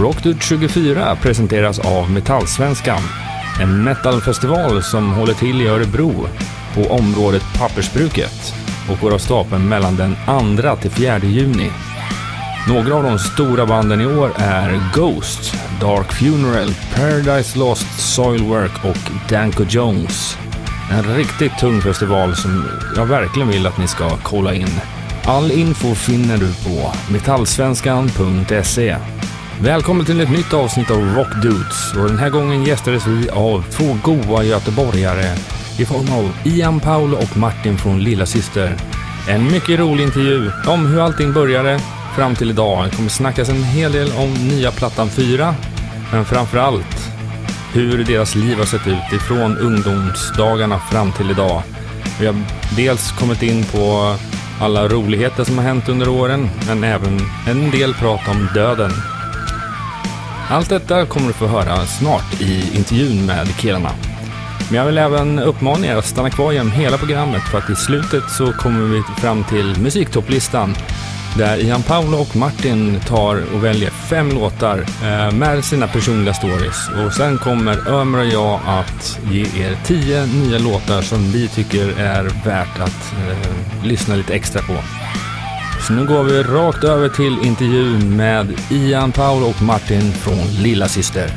Rockdude 24 presenteras av Metallsvenskan. En metalfestival som håller till i Örebro på området Pappersbruket och går av stapeln mellan den 2 till 4 juni. Några av de stora banden i år är Ghost, Dark Funeral, Paradise Lost, Soilwork och Danko Jones. En riktigt tung festival som jag verkligen vill att ni ska kolla in. All info finner du på metallsvenskan.se. Välkommen till ett nytt avsnitt av Rock Dudes och den här gången gästades vi av två goa göteborgare i form av Ian Paul och Martin från Lilla Syster. En mycket rolig intervju om hur allting började fram till idag. Det kommer snackas en hel del om nya plattan 4, men framför allt hur deras liv har sett ut ifrån ungdomsdagarna fram till idag. Vi har dels kommit in på alla roligheter som har hänt under åren, men även en del prat om döden. Allt detta kommer du få höra snart i intervjun med killarna. Men jag vill även uppmana er att stanna kvar genom hela programmet för att i slutet så kommer vi fram till musiktopplistan där Ian Paolo och Martin tar och väljer fem låtar eh, med sina personliga stories. Och sen kommer Ömer och jag att ge er tio nya låtar som vi tycker är värt att eh, lyssna lite extra på. Så nu går vi rakt över till intervjun med Ian Paolo och Martin från Lilla Syster.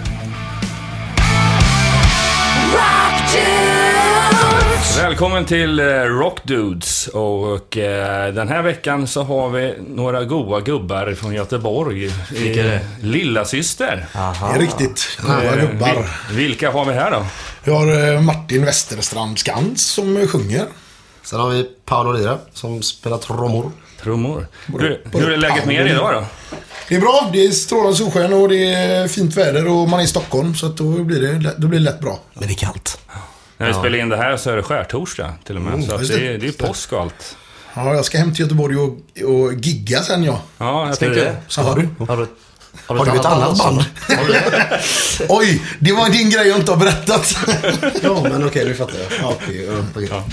Välkommen till eh, Rock Dudes och eh, den här veckan så har vi några goa gubbar från Göteborg. Vilka är det? Lilla Syster. Det är riktigt. Goa Eh, gubbar. vil- vilka har vi här då? Vi har Martin Westerstrand Skans som sjunger. Sen har vi Paolo Lira som spelar trummor. Trummor. Hur, hur är läget med er idag då? Det är bra. Det är strålande solsken och det är fint väder och man är i Stockholm. Så att då, blir det, lätt- då blir det lätt bra. Men det är kallt. När vi spelar in det här så är det skärtorsdag till och med. Mm, så det, det. är- det är påsk och allt. Ja, jag ska hem till Göteborg och, och gigga sen ja. Ja, jag Ska du tänkte... det? Så har du. Har du, Har du ett annat band? Oj, det var din grej jag inte har berättat. Ja, men okej, nu fattar jag. Ja, okej, ja.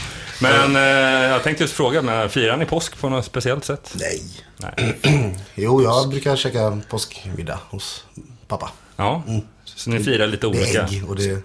Men eh, jag tänkte just fråga, men firar ni påsk på något speciellt sätt? Nej. Nej. Jo, jag brukar käka påskmiddag hos pappa. Ja, så ni firar lite Det är olika. ägg och det.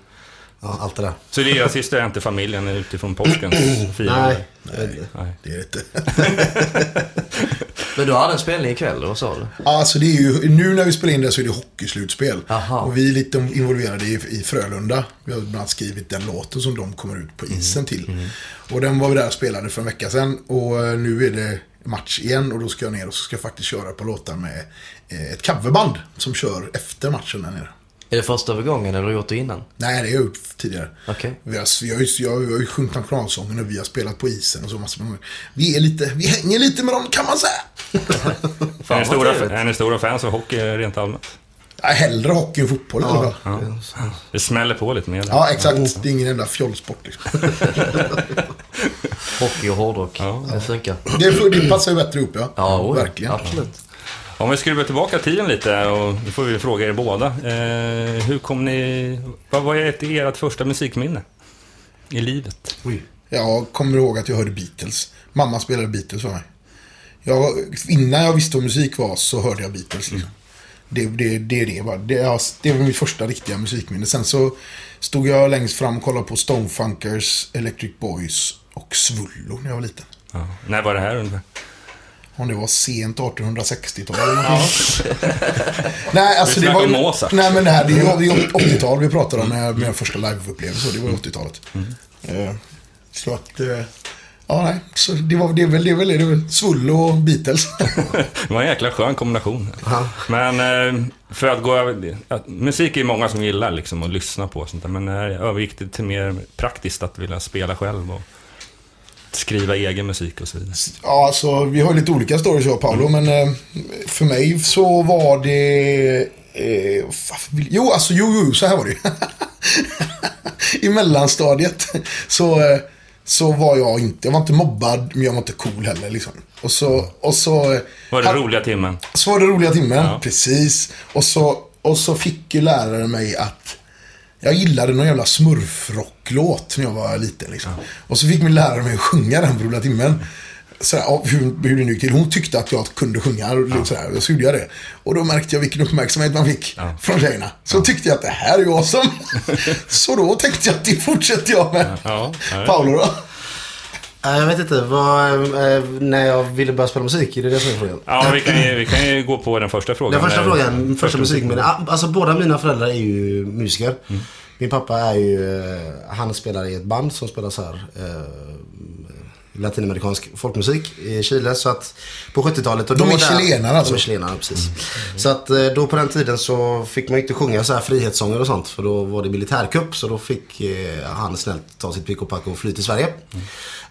Ja, allt det där. Så det är syster är inte familjen utifrån påskens firande? Nej. Nej. Det är det inte. Men du hade en spelning ikväll, vad sa du? Alltså det är ju, nu när vi spelar in det så är det hockeyslutspel. Aha. Och vi är lite involverade i, i Frölunda. Vi har bland annat skrivit den låten som de kommer ut på isen till. Och den var vi där och spelade för en vecka sedan. Och eh, nu är det match igen och då ska jag ner och så ska jag faktiskt köra på låtar med eh, ett coverband som kör efter matchen där nere. Är det första övergången eller har du gjort det innan? Nej, det har jag gjort tidigare. Okej. Vi har, jag, har ju- jag, har ju sjungit nationalsången och vi har spelat på isen och så massor med Vi är lite, vi hänger lite med dem kan man säga. Är, ni stora, är ni stora fans av hockey rent allmänt? Ja, hellre hockey än fotboll i alla fall. Ja. Det smäller på lite mer. Ja, exakt. Det är ingen enda fjollsport liksom. Hockey och hårdrock. Ja. Det funkar. Det, det passar ju bättre ihop ja. Ja, oj, Verkligen. Absolut. Om vi skruvar tillbaka tiden lite, och nu får vi fråga er båda. Eh, hur kom ni... Vad var ert, första musikminne? I livet? Jag kommer ihåg att jag hörde Beatles. Mamma spelade Beatles för mig. Jag, innan jag visste vad musik var så hörde jag Beatles. Liksom. Det, det, det är det bara. Det, det var mitt första riktiga musikminne. Sen så stod jag längst fram och kollade på Stonefunkers, Electric Boys och Svullo när jag var liten. Ja. När var det här ungefär? Om det var sent 1860-tal eller någonting. Nej, alltså Vi det var... Mozart. Nej, men det här det är ju det är ju 80-tal vi pratar om. När min första liveupplevelse. Det var ju 80-talet. Eh, Så att... eh, Ja, nej. Så det, var, det är väl det. Är väl, det är väl Svullo och Beatles. Det var en jäkla skön kombination. Men eh, för att gå över... Musik är ju många som gillar liksom att lyssna på och sånt där, men när jag övergick det till mer praktiskt att vilja spela själv och skriva egen musik och så vidare. ja, alltså vi har lite olika stories jag och Paolo. Men eh, för mig så var det... Eh, jo, alltså jo, jo, så här var det. I mellanstadiet så, eh, så var jag inte, jag var inte mobbad, men jag var inte cool heller liksom. Och så, och så... eh, Var det ha- roliga timmen? Så var det roliga timmen, Ja. precis. Och så, och så fick ju läraren mig att... Jag gillade någon jävla smurfrocklåt när jag var liten. Liksom. Och så fick min lärare mig att sjunga den roliga timmen. sådär, hur, hur det nu gick till. Hon tyckte att jag kunde sjunga och sådär. Och så gjorde jag det. Och då märkte jag vilken uppmärksamhet man fick från tjejerna. Så tyckte jag att det här är ju awesome. så då tänkte jag att det fortsätter jag med. Ja, ja. Paolo då? Jag vet inte, vad, eh, när jag ville börja spela musik, är det det som är frågan? Ja, vi kan, ju, vi kan ju gå på den första frågan. Den första frågan, första musikminne. Ah, Alltså båda mina föräldrar är ju musiker. Min pappa är ju, eh, han spelar i ett band som spelar så här eh, latinamerikansk folkmusik i Chile. Så att på 70-talet. och De då är chilenare alltså? De är chilenare, precis. Så att eh, då på den tiden så fick man inte sjunga så här frihetssånger och sånt. För då var det militärkupp. Så då fick eh, han snällt ta sitt pick och pack och fly till Sverige.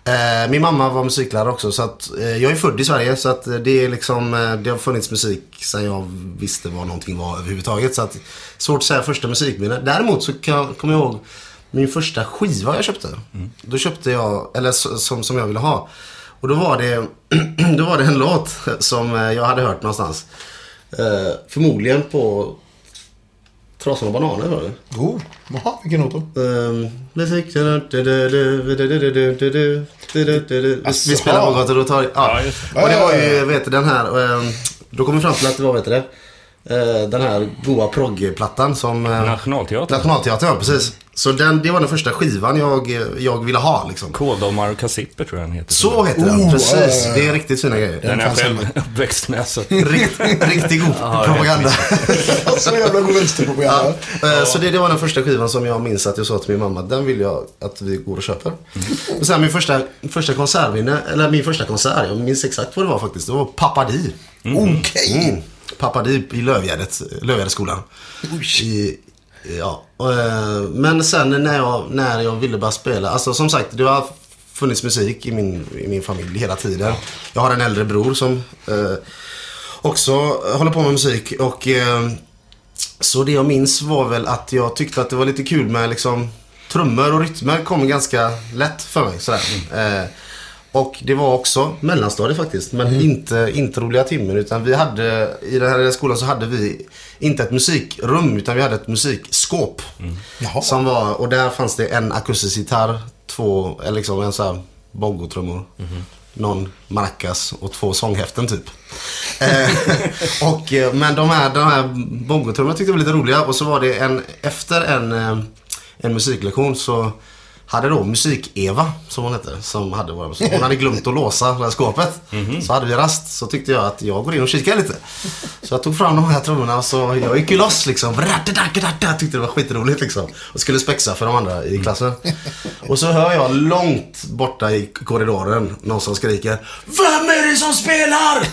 Eh, min mamma var musiklärare också så att eh, jag är född i Sverige så att eh, det är liksom eh, Det har funnits musik sen jag visste vad någonting var överhuvudtaget så att Svårt att säga första musikminne. Däremot så kan kommer jag ihåg min första skiva jag köpte. Då köpte jag, eller som, som jag ville ha. Och då var det, då var det en låt som eh, jag hade hört någonstans. Eh, förmodligen på Trasan och bananer var det. Oh, jaha, vilken låt då? Ehm, musik... Vi spelar på gator och torg. Ja. Ja. Och det var ju, vet du, den här... ehm, Då kom vi fram till att det var, vet du det? Eh, Den här goa proggplattan som... eh, Nationalteatern. Nationalteatern, ja precis. Så den, det var den första skivan jag, jag ville ha liksom. Kåldomar och kassipper tror jag den heter. Så heter den, Oh, precis. ja, ja, ja. Det är riktigt fina grejer. Den är jag fanns själv uppväxt med. Så. Rikt, riktigt god propaganda. Så jävla god vänsterpropaganda. Ja, eh, Så det, det var den första skivan som jag minns att jag sa till min mamma, den vill jag att vi går och köper. Och sen min första, första konsertminne, eller min första konsert, jag minns exakt vad det var faktiskt. Det var Pappa Di. Okej. Mm. Pappa Di i Lövgärdet, Lövgärdesskolan. I, ja. eh, Men sen när jag, när jag ville börja spela, alltså som sagt, det har funnits musik i min, i min familj hela tiden. Jag har en äldre bror som eh, också håller på med musik och eh, så det jag minns var väl att jag tyckte att det var lite kul med liksom trummor och rytmer kom ganska lätt för mig. Sådär. Eh, och det var också mellanstadiet faktiskt. Men inte, inte roliga timmen. Utan vi hade, i den här skolan så hade vi inte ett musikrum utan vi hade ett musikskåp. Jaha. Som var, och där fanns det en akustisk gitarr, två, eller liksom en sån här bongotrummor. Någon maracas och två sånghäften typ. Eh, och, eh, men de här, de här bongotrummorna tyckte jag var lite roliga. Och så var det en, efter en, eh, en musiklektion så hade då Musik-Eva, som hon hette, som hade våra musik. Hon hade glömt att låsa det här skåpet. Så hade vi rast, så tyckte jag att jag går in och kikar lite. Så jag tog fram de här trummorna och så jag gick ju loss liksom. Jag tyckte det var skitroligt liksom. Och skulle spexa för de andra i klassen. Och så hör jag långt borta i korridoren någon som skriker Vem är det som spelar?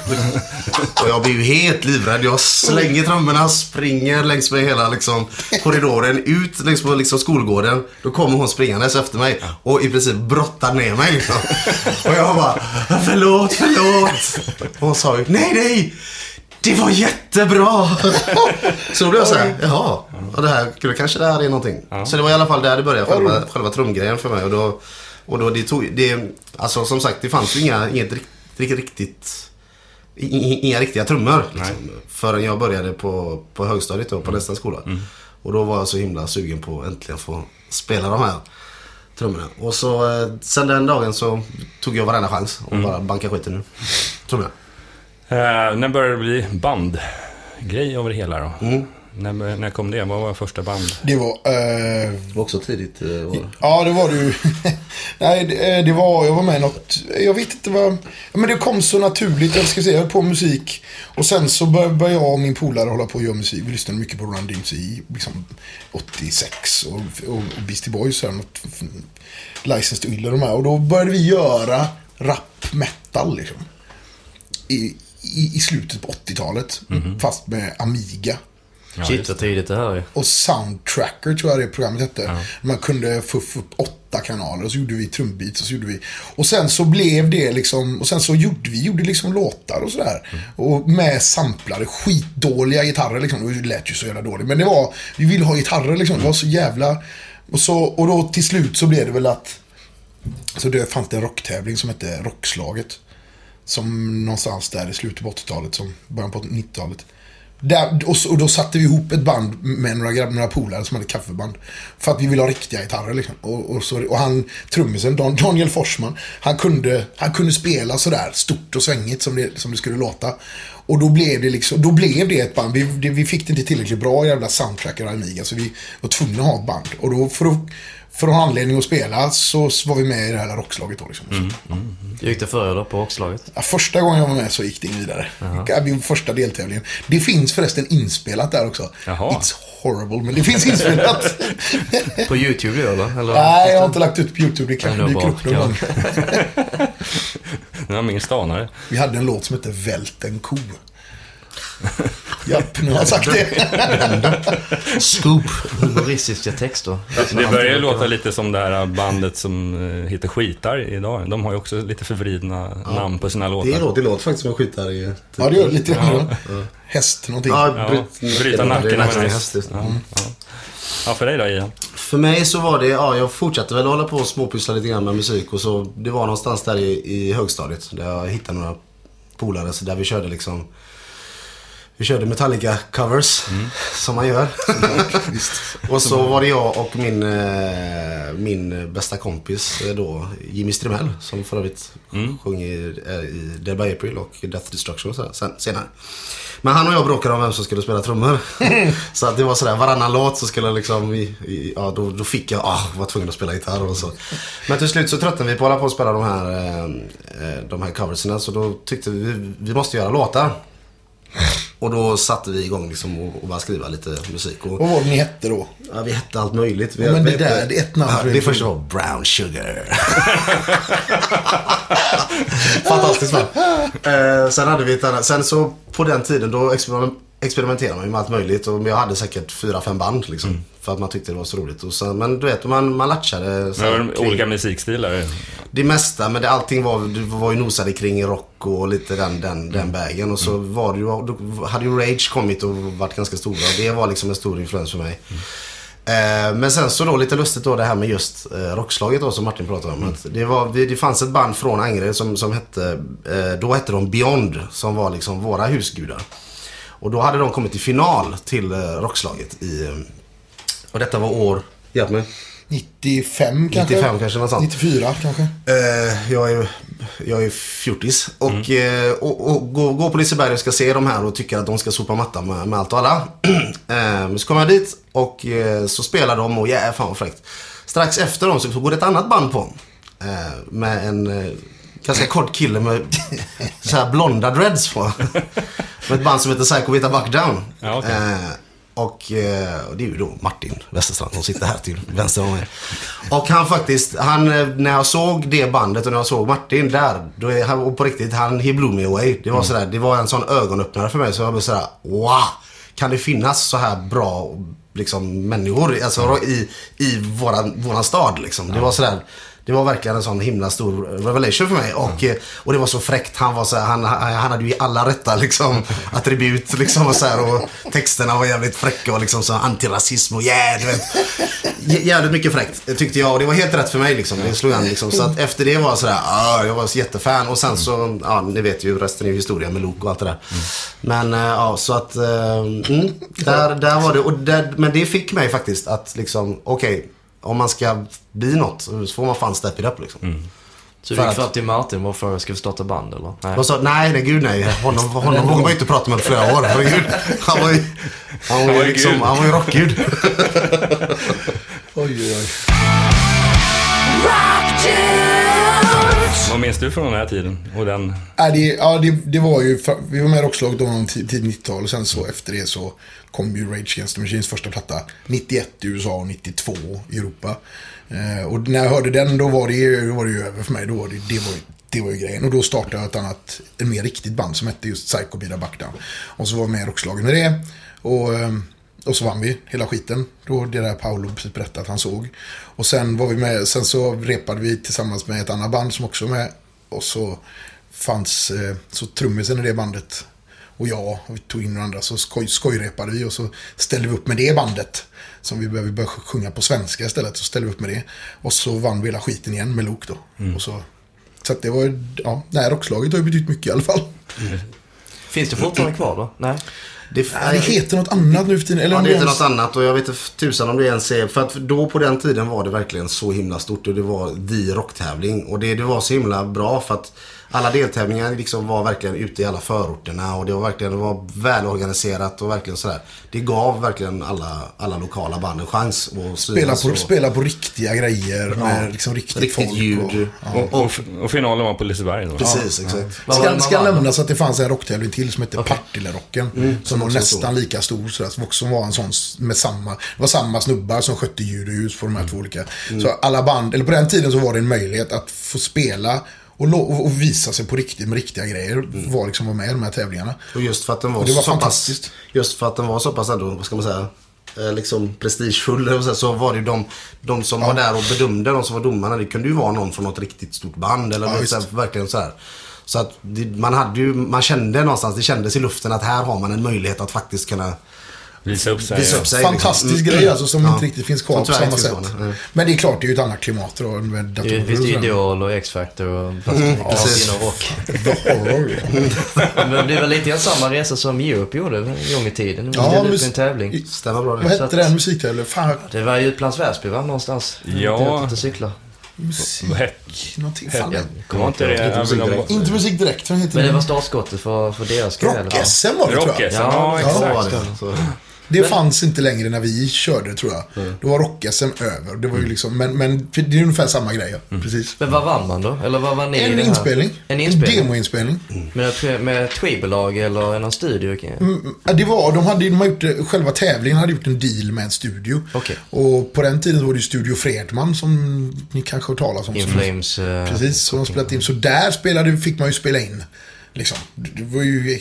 Och jag blir ju helt livrädd. Jag slänger trummorna, springer längs med hela liksom, korridoren, ut längs med liksom, skolgården. Då kommer hon springandes efter mig och i princip brottar ner mig. Liksom. Och jag bara, förlåt, förlåt. Och hon sa ju, nej, nej. Det var jättebra! Så då blev jag såhär, jaha. Och det här, det kanske det här är någonting. Så det var i alla fall där det började, själva, själva trumgrejen för mig. Och då, och då det tog, det, alltså som sagt, det fanns ju inga, inget rikt- riktigt, riktigt Inga riktiga trummor. Liksom, förrän jag började på, på högstadiet då, på nästa skola. Och då var jag så himla sugen på att äntligen få spela de här trummorna. Och så eh, sen den dagen så tog jag varenda chans och bara banka skiten ur trummorna. Eh, när började det bli bandgrej över det hela då? Mm. När, när kom det? Vad var första band? Det var... Eh, Det var också tidigt. eh, år. ja, det var det ju. Nej, det, eh, det var... Jag var med i något... Jag vet inte vad... Men det kom så naturligt. Jag ska säga, jag höll på med musik. Och sen så började jag och min polare hålla på och göra musik. Vi lyssnade mycket på Run DMC liksom 86 och, och, och Beastie Boys. Här, något, License to Ill och de här. Och då började vi göra rap metal liksom. I, i, i slutet på 80-talet. Fast med Amiga. Ja, Shit vad tidigt det här är. Och Soundtracker tror jag det programmet hette. Man kunde få upp åtta kanaler och så gjorde vi trumbeats och så gjorde vi. Och sen så blev det liksom, och sen så gjorde vi gjorde liksom låtar och sådär. Och med samplade, skitdåliga gitarrer liksom. Det lät ju så jävla dåligt. Men det var, vi ville ha gitarrer liksom. Det var så jävla... Och, så, och då till slut så blev det väl att... Så det fanns det en rocktävling som hette Rockslaget. Som någonstans där i slutet på 80-talet, som början på 90-talet. Där, och, så, och då satte vi ihop ett band med några, grabb- några polare som hade kaffeband. För att vi ville ha riktiga gitarrer liksom. Och, och, så, och han, trummisen, Dan, Daniel Forsman, han kunde, han kunde spela sådär stort och svängigt som det, som det skulle låta. Och då blev det liksom, då blev det ett band. Vi, det, vi fick det inte tillräckligt bra jävla soundtrack av Amiga så vi var tvungna att ha ett band. Och då för att, för ha anledning att spela så var vi med i det här rockslaget då liksom. Så, Hur gick det för er då på rockslaget? Ja, första gången jag var med så gick det in vidare. Uh Min första deltävlingen. Det finns förresten inspelat där också. Jaha. It's horrible, men det finns inspelat. På YouTube då eller? eller? Nej, jag har inte lagt ut på YouTube. Det kanske dyker upp någon gång. Den har minst anare. Vi hade en låt som hette Vält en ko. Japp, nu har jag sagt det. Scoop. Humoristiska texter. Det börjar ju låta lite som det här bandet som eh, heter Skitar idag. De har ju också lite förvridna namn på sina Det låtar. låter, det låter faktiskt som en skitare i... Typ. Ja, det gör det lite grann. Häst någonting. Ja, Ja, bryt, bryta nacken av en häst. det. Ja, ja. ja, för dig då Ian? För mig så var det, ja jag fortsatte väl hålla på och småpyssla lite grann med musik och så det var någonstans där i, i högstadiet där jag hittade några polare så där vi körde liksom vi körde Metallica-covers, som man gör. och så var det jag och min, eh, min bästa kompis eh, då, Jimmy Strimell, som för övrigt sjöng i, eh, i Dead by April och Death Destruction och sådär, sen, senare. Men han och jag bråkade om vem som skulle spela trummor. så att det var sådär, varannan låt så skulle jag liksom, i, i, ja då, då fick jag, ah, var tvungen att spela gitarr och så. Men till slut så tröttnade vi på att hålla på och spela de här, de här coverserna så då tyckte vi, vi måste göra låtar. Och då satte vi igång liksom och, och bara skriva lite musik. Och, Vad var det ni hette då? ja, vi hette allt möjligt. Vi, Ja, men vi det där, det är ett namn Ja, det en första var Brown Sugar. Fantastiskt va? Eh, sen hade vi ett annat, sen så på den tiden då experiment, experimenterade man ju med allt möjligt. Och jag hade säkert fyra, fem band liksom. För att man tyckte det var så roligt. Och sen, men du vet, man, man latchade. så kring- olika musikstilar. det mesta, men det, allting var, det var ju nosade kring rock och lite den, den, den vägen. Och så var det ju, då hade ju Rage kommit och varit ganska stora. Och det var liksom en stor influens för mig. Eh, men sen så då lite lustigt då det här med just eh, rockslaget då som Martin pratade om. Att det, var, det, fanns ett band från Angered som, som hette, eh, då hette de Beyond. Som var liksom våra husgudar. Och då hade de kommit till final till rockslaget i, och detta var år, hjälp mig. 95 kanske? 95 kanske, något sånt. 94 kanske? Eh, jag är, jag är fjortis och, eh, och, och går, går på Liseberg och ska se de här och tycker att de ska sopa mattan med, med allt och alla. eh, så kommer jag dit och eh, så spelar de och yeah, fan vad fräckt. Strax efter dem så går det ett annat band på. Eh, med en eh, ganska kort kille med så här blonda dreads på. med ett band som heter Psycho Vita Down. Ja, okej. Och, eh, och det är ju då Martin Westerstrand som sitter här till vänster om mig. Och han faktiskt, han, eh, när jag såg det bandet och när jag såg Martin där, då är han, och på riktigt, han, he blew me away. Det var sådär, det var en sån ögonöppnare för mig. Så jag blev sådär, wow! Kan det finnas så här bra liksom, människor alltså, i, i våran, våran stad liksom? Det var sådär, det var verkligen en sån himla stor revelation för mig. Och, eh, och det var så fräckt. Han, var så här, han, han hade ju alla rätta liksom, attribut. Liksom, och, så här, och texterna var jävligt fräcka och liksom, så antirasism och yeah, du vet. Jä- Jävligt mycket fräckt tyckte jag. Och det var helt rätt för mig. Liksom. Det slog an, liksom. Så att efter det var jag sådär, ah, jag var så jättefan. Och sen så, ja ni vet ju resten är historia med Luke och allt det där. Men eh, ja, så att, eh, mm, där, där var det. Och där, men det fick mig faktiskt att liksom, okej, om man ska bli något så får man fan step it up liksom. Så För du gick att- fram till Martin och frågade, ska vi starta band eller? Nej. Och så, nej, nej, gud nej. Honom, honom vågade man inte prata med på flera år. Herregud. Han var ju, han var ju, var liksom, han var ju rockgud. Oj, oj, oj. Vad minns du från den här tiden? Och den... Nej, det, ja, det, det var ju, vi var med i rockslaget då tid, tid 90-tal och sen så efter det så kom ju Rage Against the Machines första platta 91 i USA och 92 i Europa. Eh, och när jag hörde den då var det, då var det ju över för mig. Då var det, det, var, ju- det var ju grejen. Och då startade jag ett annat, en mer riktigt band som hette just Psycho Bida Backdown. Och så var jag med i rockslaget med det. Och, ehm, och så vann vi hela skiten. Då det där Paolo precis berättade att han såg. Och sen var vi med, sen så repade vi tillsammans med ett annat band som också var med. Och så fanns, eh, så trummisen i det bandet och jag, och vi tog in några andra, så skoj, skojrepade vi och så ställde vi upp med det bandet. Som vi behöver börja sjunga på svenska istället, så ställde vi upp med det. Och så vann vi hela skiten igen med Luke då. Och så så det var, ja, nej, rockslaget har ju betytt mycket i alla fall. Finns det fortfarande kvar då? Nej? Det, Nej, det heter något annat nu för tiden. Eller Ja, det heter ens- något annat och jag vet inte tusan om det ens är... För att då på den tiden var det verkligen så himla stort och det var the rocktävling. Och det, det var så himla bra för att alla deltävlingar liksom var verkligen ute i alla förorterna och det var verkligen det var välorganiserat och verkligen sådär. Det gav verkligen alla, alla lokala band en chans att Spela på, och- spela på riktiga grejer med liksom riktigt, Riktigt folk. ljud. Och, Och, och, och finalen var på Liseberg då. Precis, exakt. Vad var det Ska, man ska nämnas att det fanns en rocktävling till som hette Partillerocken. Mm, som var nästan lika stor. Sådär, som också var en sån med samma, det var samma snubbar som skötte ljud och ljus på de här två olika. Mm. Så alla band, eller på den tiden så var det en möjlighet att få spela och, och visa sig på riktigt med riktiga grejer. Mm. Var liksom var med i de här tävlingarna. Och just för att den var, Och det var så pass, fantastiskt. just för att den var så pass ändå, vad ska man säga, eh, liksom prestigefull så, var det ju de, de som var där och bedömde, de som var domarna, det kunde ju vara någon från något riktigt stort band eller Ja, ja, så här, verkligen så här. Så att det, man hade ju, man kände någonstans, det kändes i luften att här har man en möjlighet att faktiskt kunna Visa upp sig. visa upp sig. Fantastisk liksom. grej alltså som Ja. inte riktigt finns kvar Som på samma sätt. kvar. Men det är klart, det är ju ett annat klimat då med Det finns och ju. Idol och X-Factor och fast Mm, precis. inom rock. The horror. Men det är väl lite grann samma resa som Europe gjorde en gång i tiden. De Ja, ställde upp en tävling. Stämmer bra Vad det. hette att- den musiktävlingen? Det var ju Utlands Väsby va, någonstans? Ja. Ute och cykla. musik... Vad hette Någonting. Fan, det- Var inte det Inte musik direkt. Vad Men det var startskottet för, för deras grej. Rock-SM var det tror jag. Rock-SM, ja, Ja, exakt. Det. Det fanns inte längre när vi körde tror jag. Då var rock-SM över. Det var ju liksom, men, men det är ungefär samma grej. Ja. Precis. Men vad vann man då? Eller vad vann ni En inspelning. En inspelning? demoinspelning. Med, ett- med ett skivbolag eller någon studio? Mm, Det var, de hade, de hade gjort, det- själva tävlingen hade gjort en deal med en studio. Okej. Och på den tiden var det ju Studio Fredman som ni kanske har hört talas om. In som- Flames? eh, Precis, så de spelat in. Så där spelade, fick man ju spela in. Liksom. Det var ju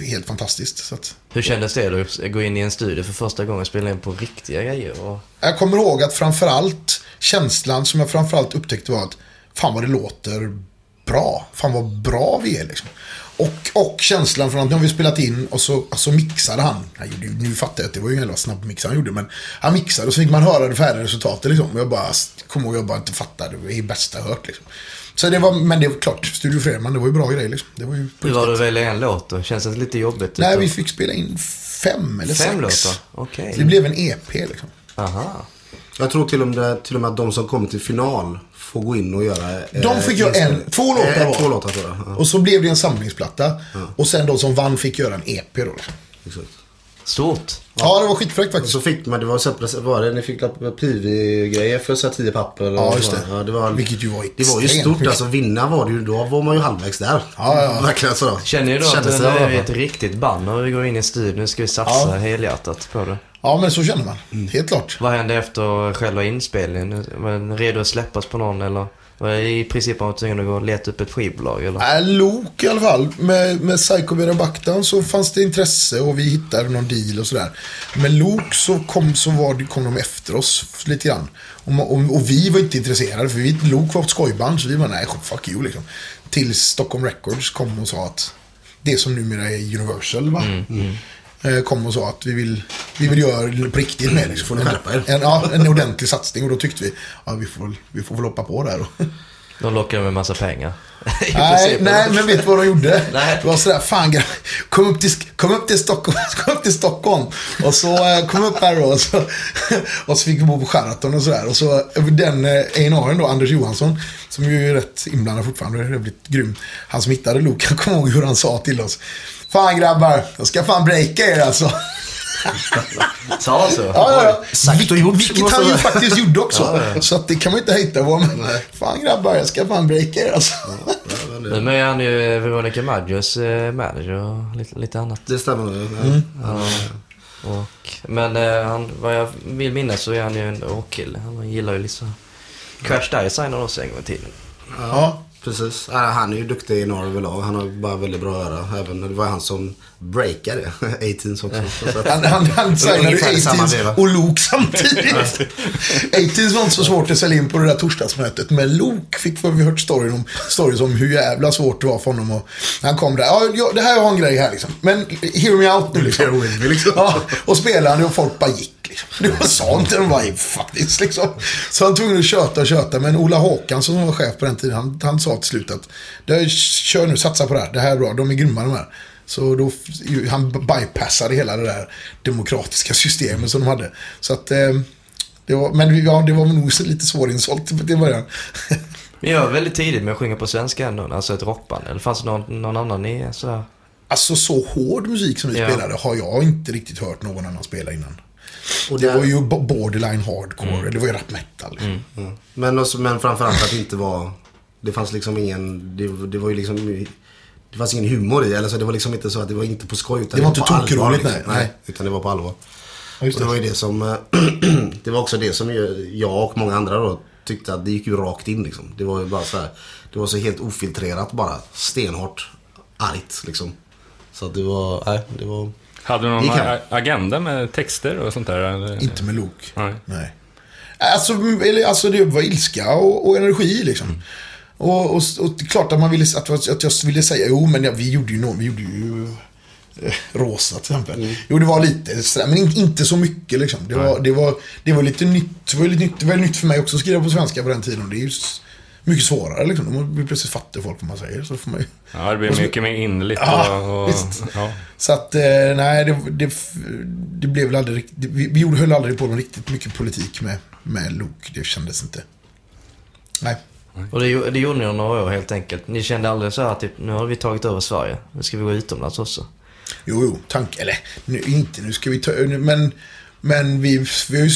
helt fantastiskt. Så att. Hur kändes det då? Att gå in i en studio för första gången och spela in på riktiga grejer? Och... Jag kommer ihåg att framförallt känslan som jag framförallt upptäckte var att fan vad det låter bra. Fan vad bra vi är liksom. Och, och känslan från att nu har vi spelat in och så, och så mixade han. gjorde, nu fattar jag att det var ju en jävla snabb mix han gjorde. Men han mixade och så fick man höra det färdiga resultatet liksom. Och jag bara, kommer ihåg, jag bara inte fattade. Det är bästa jag hört liksom. Så det var, men det var klart, Studio Fredman, det var ju bra grejer liksom. Det var ju Hur var det att välja en låt då? Känns det lite jobbigt? Nej, utan- vi fick spela in fem eller Fem sex. låtar? Okej. Så det blev en EP liksom. Aha. Jag tror till och, med, till och med att de som kommer till final får gå in och göra... eh, De fick göra en, två låtar Eh, var. Två låtar tror jag. Ja, Och så blev det en samlingsplatta. Och sen de som vann fick göra en EP då. liksom. exakt. Stort. Ja, det var skitfräckt Och faktiskt. så fick man, det var så var det, ni fick PV-grejer för så här tio papper. eller Ja, just det. var. Ja, det var, Vilket ju var Det var ju stort alltså. Vinna var det ju, då var man ju halvvägs där. Ja, ja. Verkligen så. Känner ni då att Kändes det är ett riktigt band och vi går in i studion, nu ska vi satsa Ja. helhjärtat på det. Ja, men så känner man. Helt klart. Vad hände efter själva inspelningen? Var den redo att släppas på någon eller? Var i princip man var tvungen att gå och leta upp ett skivbolag eller? Äh, Lok i alla fall. Med, med Psycho Baktan så fanns det intresse och vi hittade någon deal och sådär. Med Lok så kom, så var kom de efter oss lite grann. Och, och, och vi var inte intresserade för vi, Lok var ett skojband så vi var nej, fuck you liksom. Tills Stockholm Records kom och sa att det som numera är Universal va? Eh, Kom och sa att vi vill, vi vill göra det på riktigt med liksom. Får er? En, ja, en ordentlig satsning och då tyckte vi ja, vi, får, vi får väl hoppa på där. De lockade med massa pengar. Nej, nej, men vet du vad de gjorde? Nej. Det var sådär, fan kom upp till, kom upp till Stockholm, kom upp till Stockholm. Och så eh, kom upp här då och så, och så fick vi bo på Sheraton och sådär. Och så eh, den eh, A&R'n då, Anders Johansson, som ju är rätt inblandad fortfarande, är jävligt grym. Han som hittade Luke, han kommer ihåg hur han sa till oss. Fan grabbar, jag ska fan breaka er alltså. Sa han så? Ja, ja, ja. Sagt och gjort, Vilket han ju faktiskt gjorde också. Så att det kan man inte hejta på. Men fan grabbar, jag ska fan breaka er alltså. Nu är han ju Veronica Maggios eh, manager och lite, lite annat. Det stämmer nog. Mm. Ja. Och, men eh, han, vad jag vill minnas så är han ju en rockkille. Han gillar ju liksom... Crash Dive signade också en gång i tiden. Ja. Precis. Ja, Han är ju duktig i Norge överlag. Han har bara väldigt bra öra. Även, det var han som breakade det. 18s också. Han, han, han signade Ungefär i samma 18s veva. och Luke samtidigt. 18s var inte så svårt att sälja in på det där torsdagsmötet. Men Luke fick vi hört storyn om, stories om hur jävla svårt det var för honom. Och han kom där. Ja, det här har en grej här liksom. Men hear me out nu liksom. Liksom. Ja, och spelade och folk bara gick. Liksom. Det var sånt de var faktiskt. Liksom. Så han tvungen att köta och köta. Men Ola Håkansson som var chef på den tiden, han, han sa till slut att "Det- kör nu, satsa på det här. Det här är bra. De är grymma de här. Så då, han bypassade hela det där demokratiska systemet som de hade. Så att, eh, det var, men ja, det var nog lite svårinsålt i början. Men jag var väldigt tidigt med att sjunga på svenska ändå, alltså ett rockband. Eller fanns det någon, någon annan i sådär? Alltså så hård musik som vi Ja. spelade har jag inte riktigt hört någon annan spela innan. Och Det där- var ju bo- borderline hardcore, det var ju rap metal. Liksom. Mm. Men, också, men framförallt att det inte var... Det fanns liksom ingen... Det, det var ju liksom... Det fanns ingen humor i. Eller så det var liksom inte så att det var inte på skoj. Utan Det var inte tokroligt, liksom. nej, nej. Utan det var på allvar. Ja, Och det var det. ju det som... eh, det var också det som jag och många andra då tyckte att det gick ju rakt in liksom. Det var ju bara så här. Det var så helt ofiltrerat bara. Stenhårt. Argt liksom. Så att det var... Nej, det var... Hade du någon kan- agenda med texter och sånt där? Inte med Luke. Nej. Nej. Alltså, alltså det var ilska och, och energi liksom. Och, och, och är klart att man ville, att, att jag ville säga, jo men ja, vi gjorde ju något, vi gjorde ju eh, Rosa till exempel. Jo det var lite sådär, men in, inte så mycket liksom. Det var, det var, det var lite nytt, det var lite nytt, det var nytt för mig också att skriva på svenska på den tiden. Och det är ju s- mycket svårare liksom. Då blir plötsligt fattar folk vad man säger. Så får man ju... Ja, det blir mycket mer innerligt. Ja, och, och, visst. ja. Så att, eh, nej, det, det, det blev väl aldrig riktigt... Vi, vi gjorde- höll aldrig på med riktigt mycket politik med, med Luke. Det kändes inte... Nej. Och det, det gjorde ni några år helt enkelt. Ni kände aldrig så här typ, nu har vi tagit över Sverige. Nu ska vi gå utomlands också. Jo, jo, tanke... Eller, nu, inte nu ska vi ta... nu- Men, men vi, vi har ju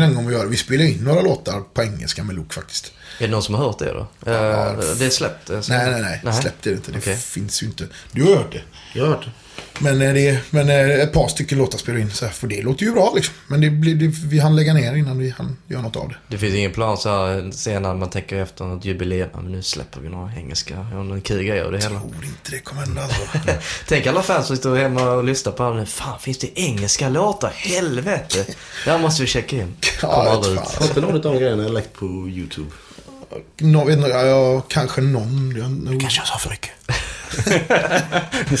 länge om att göra... Vi spelade in några låtar på engelska med Luke faktiskt. Är det någon som har hört det då? Eh, det är släppt? eh, så- Nej, nej, nej. Släpp det inte. Det Okej. finns ju inte. Du har hört det. Jag har hört det. Men, eh, det, men ett par stycken låtar spelar in så här, för det låter ju bra liksom. Men det, blir- det, vi hann lägga ner innan vi hann göra något av det. Det finns ingen plan så här senare man tänker efter något jubileum. Ja, men nu släpper vi några engelska, ja, någon kul grej av det hela. Jag tror inte det kommer hända alltså. Tänk alla fans som står hemma och lyssnar på det. Fan, finns det engelska låtar? Helvete! Där måste vi checka in. Kommer Ja, aldrig ut. Har inte någon av de grejerna läckt på YouTube? Vet inte, ja, ja, kanske någon. Jag, nog- Kanske jag sa för mycket.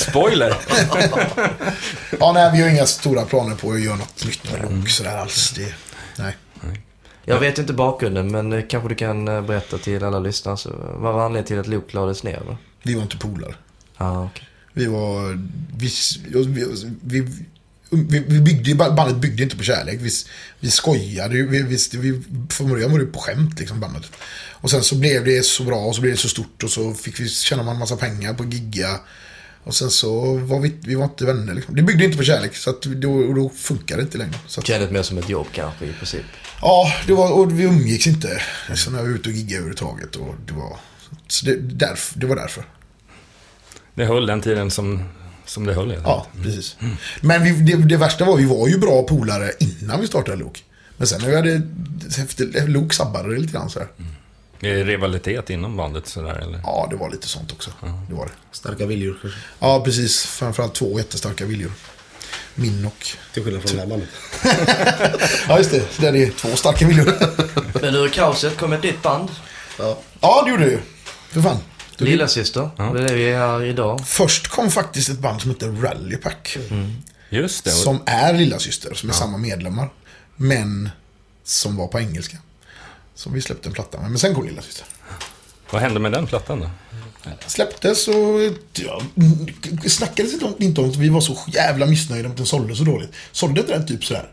Spoiler! Ja, nej, vi har inga stora planer på att göra något nytt med Luke sådär alls. Det, nej. Jag vet inte bakgrunden, men eh, kanske du kan eh, berätta till alla lyssnare. Så, vad var anledningen till att Luke lades ner? Va? Vi var inte polare. Ja, okej. Vi var... Vi, vi, vi, vi, vi byggde, bandet byggde inte på kärlek. Vi, vi skojade. ju. Vi, vi, vi, från början var det på skämt, liksom, bandet. Och sen så blev det så bra och så blev det så stort och så fick vi tjäna man massa pengar på att gigga. Och sen så var vi, vi var inte vänner. Liksom. Det byggde inte på kärlek, så att då, då funkar det inte längre. Så att, Kändes mer som ett jobb kanske i princip. ja, det var, och vi umgicks inte. Så när vi var ute och giggade överhuvudtaget. Och det, var, så det, därför, det var därför. Det höll den tiden som, som det höll. helt Ja, precis. Men vi, det, det värsta var, vi var ju bra polare innan vi startade Luke. Men sen när vi hade, efter Luke sabbade det lite grann så här. Är det rivalitet inom bandet sådär eller? Ja, det var lite sånt också. Det var det. Starka viljor kanske. Ja, precis. Framförallt två jättestarka viljor. Min och... Till skillnad från det här bandet. Ja, just det. Där är två starka viljor. Men ur kaoset kom ett nytt band. Ja. ja, det gjorde det ju. För fan. Du- Lillasyster. Det är det vi är idag. Först kom faktiskt ett band som heter Rally Pack. Just det. Som är lillasyster, som är samma medlemmar. Men som var på engelska. Som vi släppte en platta med. Men sen kom lillasyster. Vad hände med den plattan då? Släpptes och ja, snackades inte om- inte om att vi var så jävla missnöjda med att den sålde så dåligt. Sålde inte den typ sådär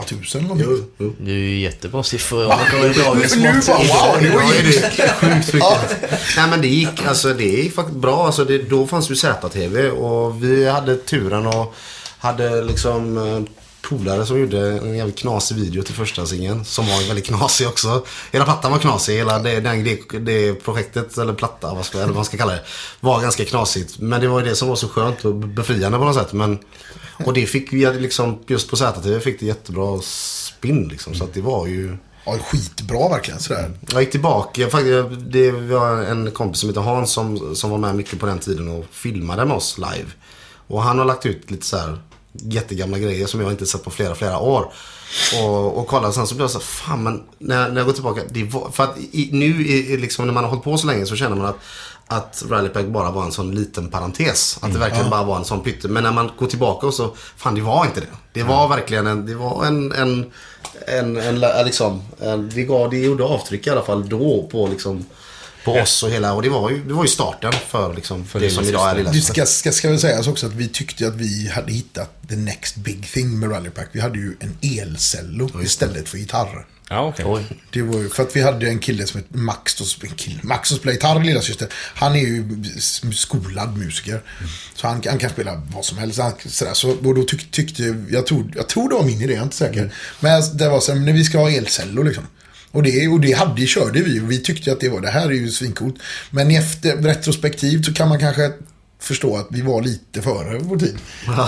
8000 eller någonting? Jo. Det är ju jättebra siffror om man kollar i dagens Nu mått. bara, wow, det var det är sjukt mycket. Nej men det gick, alltså det gick faktiskt bra. Alltså det, då fanns ju ZTV och vi hade turen och hade liksom eh, polare som gjorde en jävligt knasig video till första singeln. Som var väldigt knasig också. Hela plattan var knasig. Hela det, det, det, det projektet, eller platta, vad ska, eller vad man ska kalla det, var ganska knasigt. Men det var ju det som var så skönt och befriande på något sätt. Men, och det fick vi liksom, just på ZTV fick det jättebra spinn liksom. Så att det var ju... Ja, skitbra verkligen sådär. Jag gick tillbaka. Faktiskt, det var en kompis som heter Hans som, som var med mycket på den tiden och filmade med oss live. Och han har lagt ut lite så här jättegamla grejer som jag inte sett på flera, flera år. Och, och kollade sen så blev jag så här, fan men när, när jag går tillbaka. Det var, för att i, nu i, liksom, när man har hållit på så länge så känner man att att Rallypack bara var en sån liten parentes. Att det verkligen bara var en sån pytte. Men när man går tillbaka och så, fan det var inte det. Det var verkligen en, det var en, en, en, en, la- liksom, en det, gav, det gjorde avtryck i alla fall då på liksom på oss och hela, och det var ju, det var ju starten för, liksom, För det som Lilla idag är. Lilla Det ska, ska, ska väl sägas också att vi tyckte att vi hade hittat the next big thing med Rallypack. Vi hade ju en elcello istället för gitarr. Ja, okej. Oj. Det var ju för att vi hade en kille som hette Max, då, en kille, Max som spelar gitarr, lilla syster. Han är ju skolad musiker. Så han, han kan spela vad som helst. Han, sådär, så, och då tyck, tyckte, jag tror, jag tror det var min idé, jag är inte säker. Men det var så här, men vi ska ha elcello liksom. Och det, och det hade, körde vi och vi tyckte att det var, det här är ju svincoolt. Men i efter, retrospektivt så kan man kanske förstå att vi var lite före vår tid.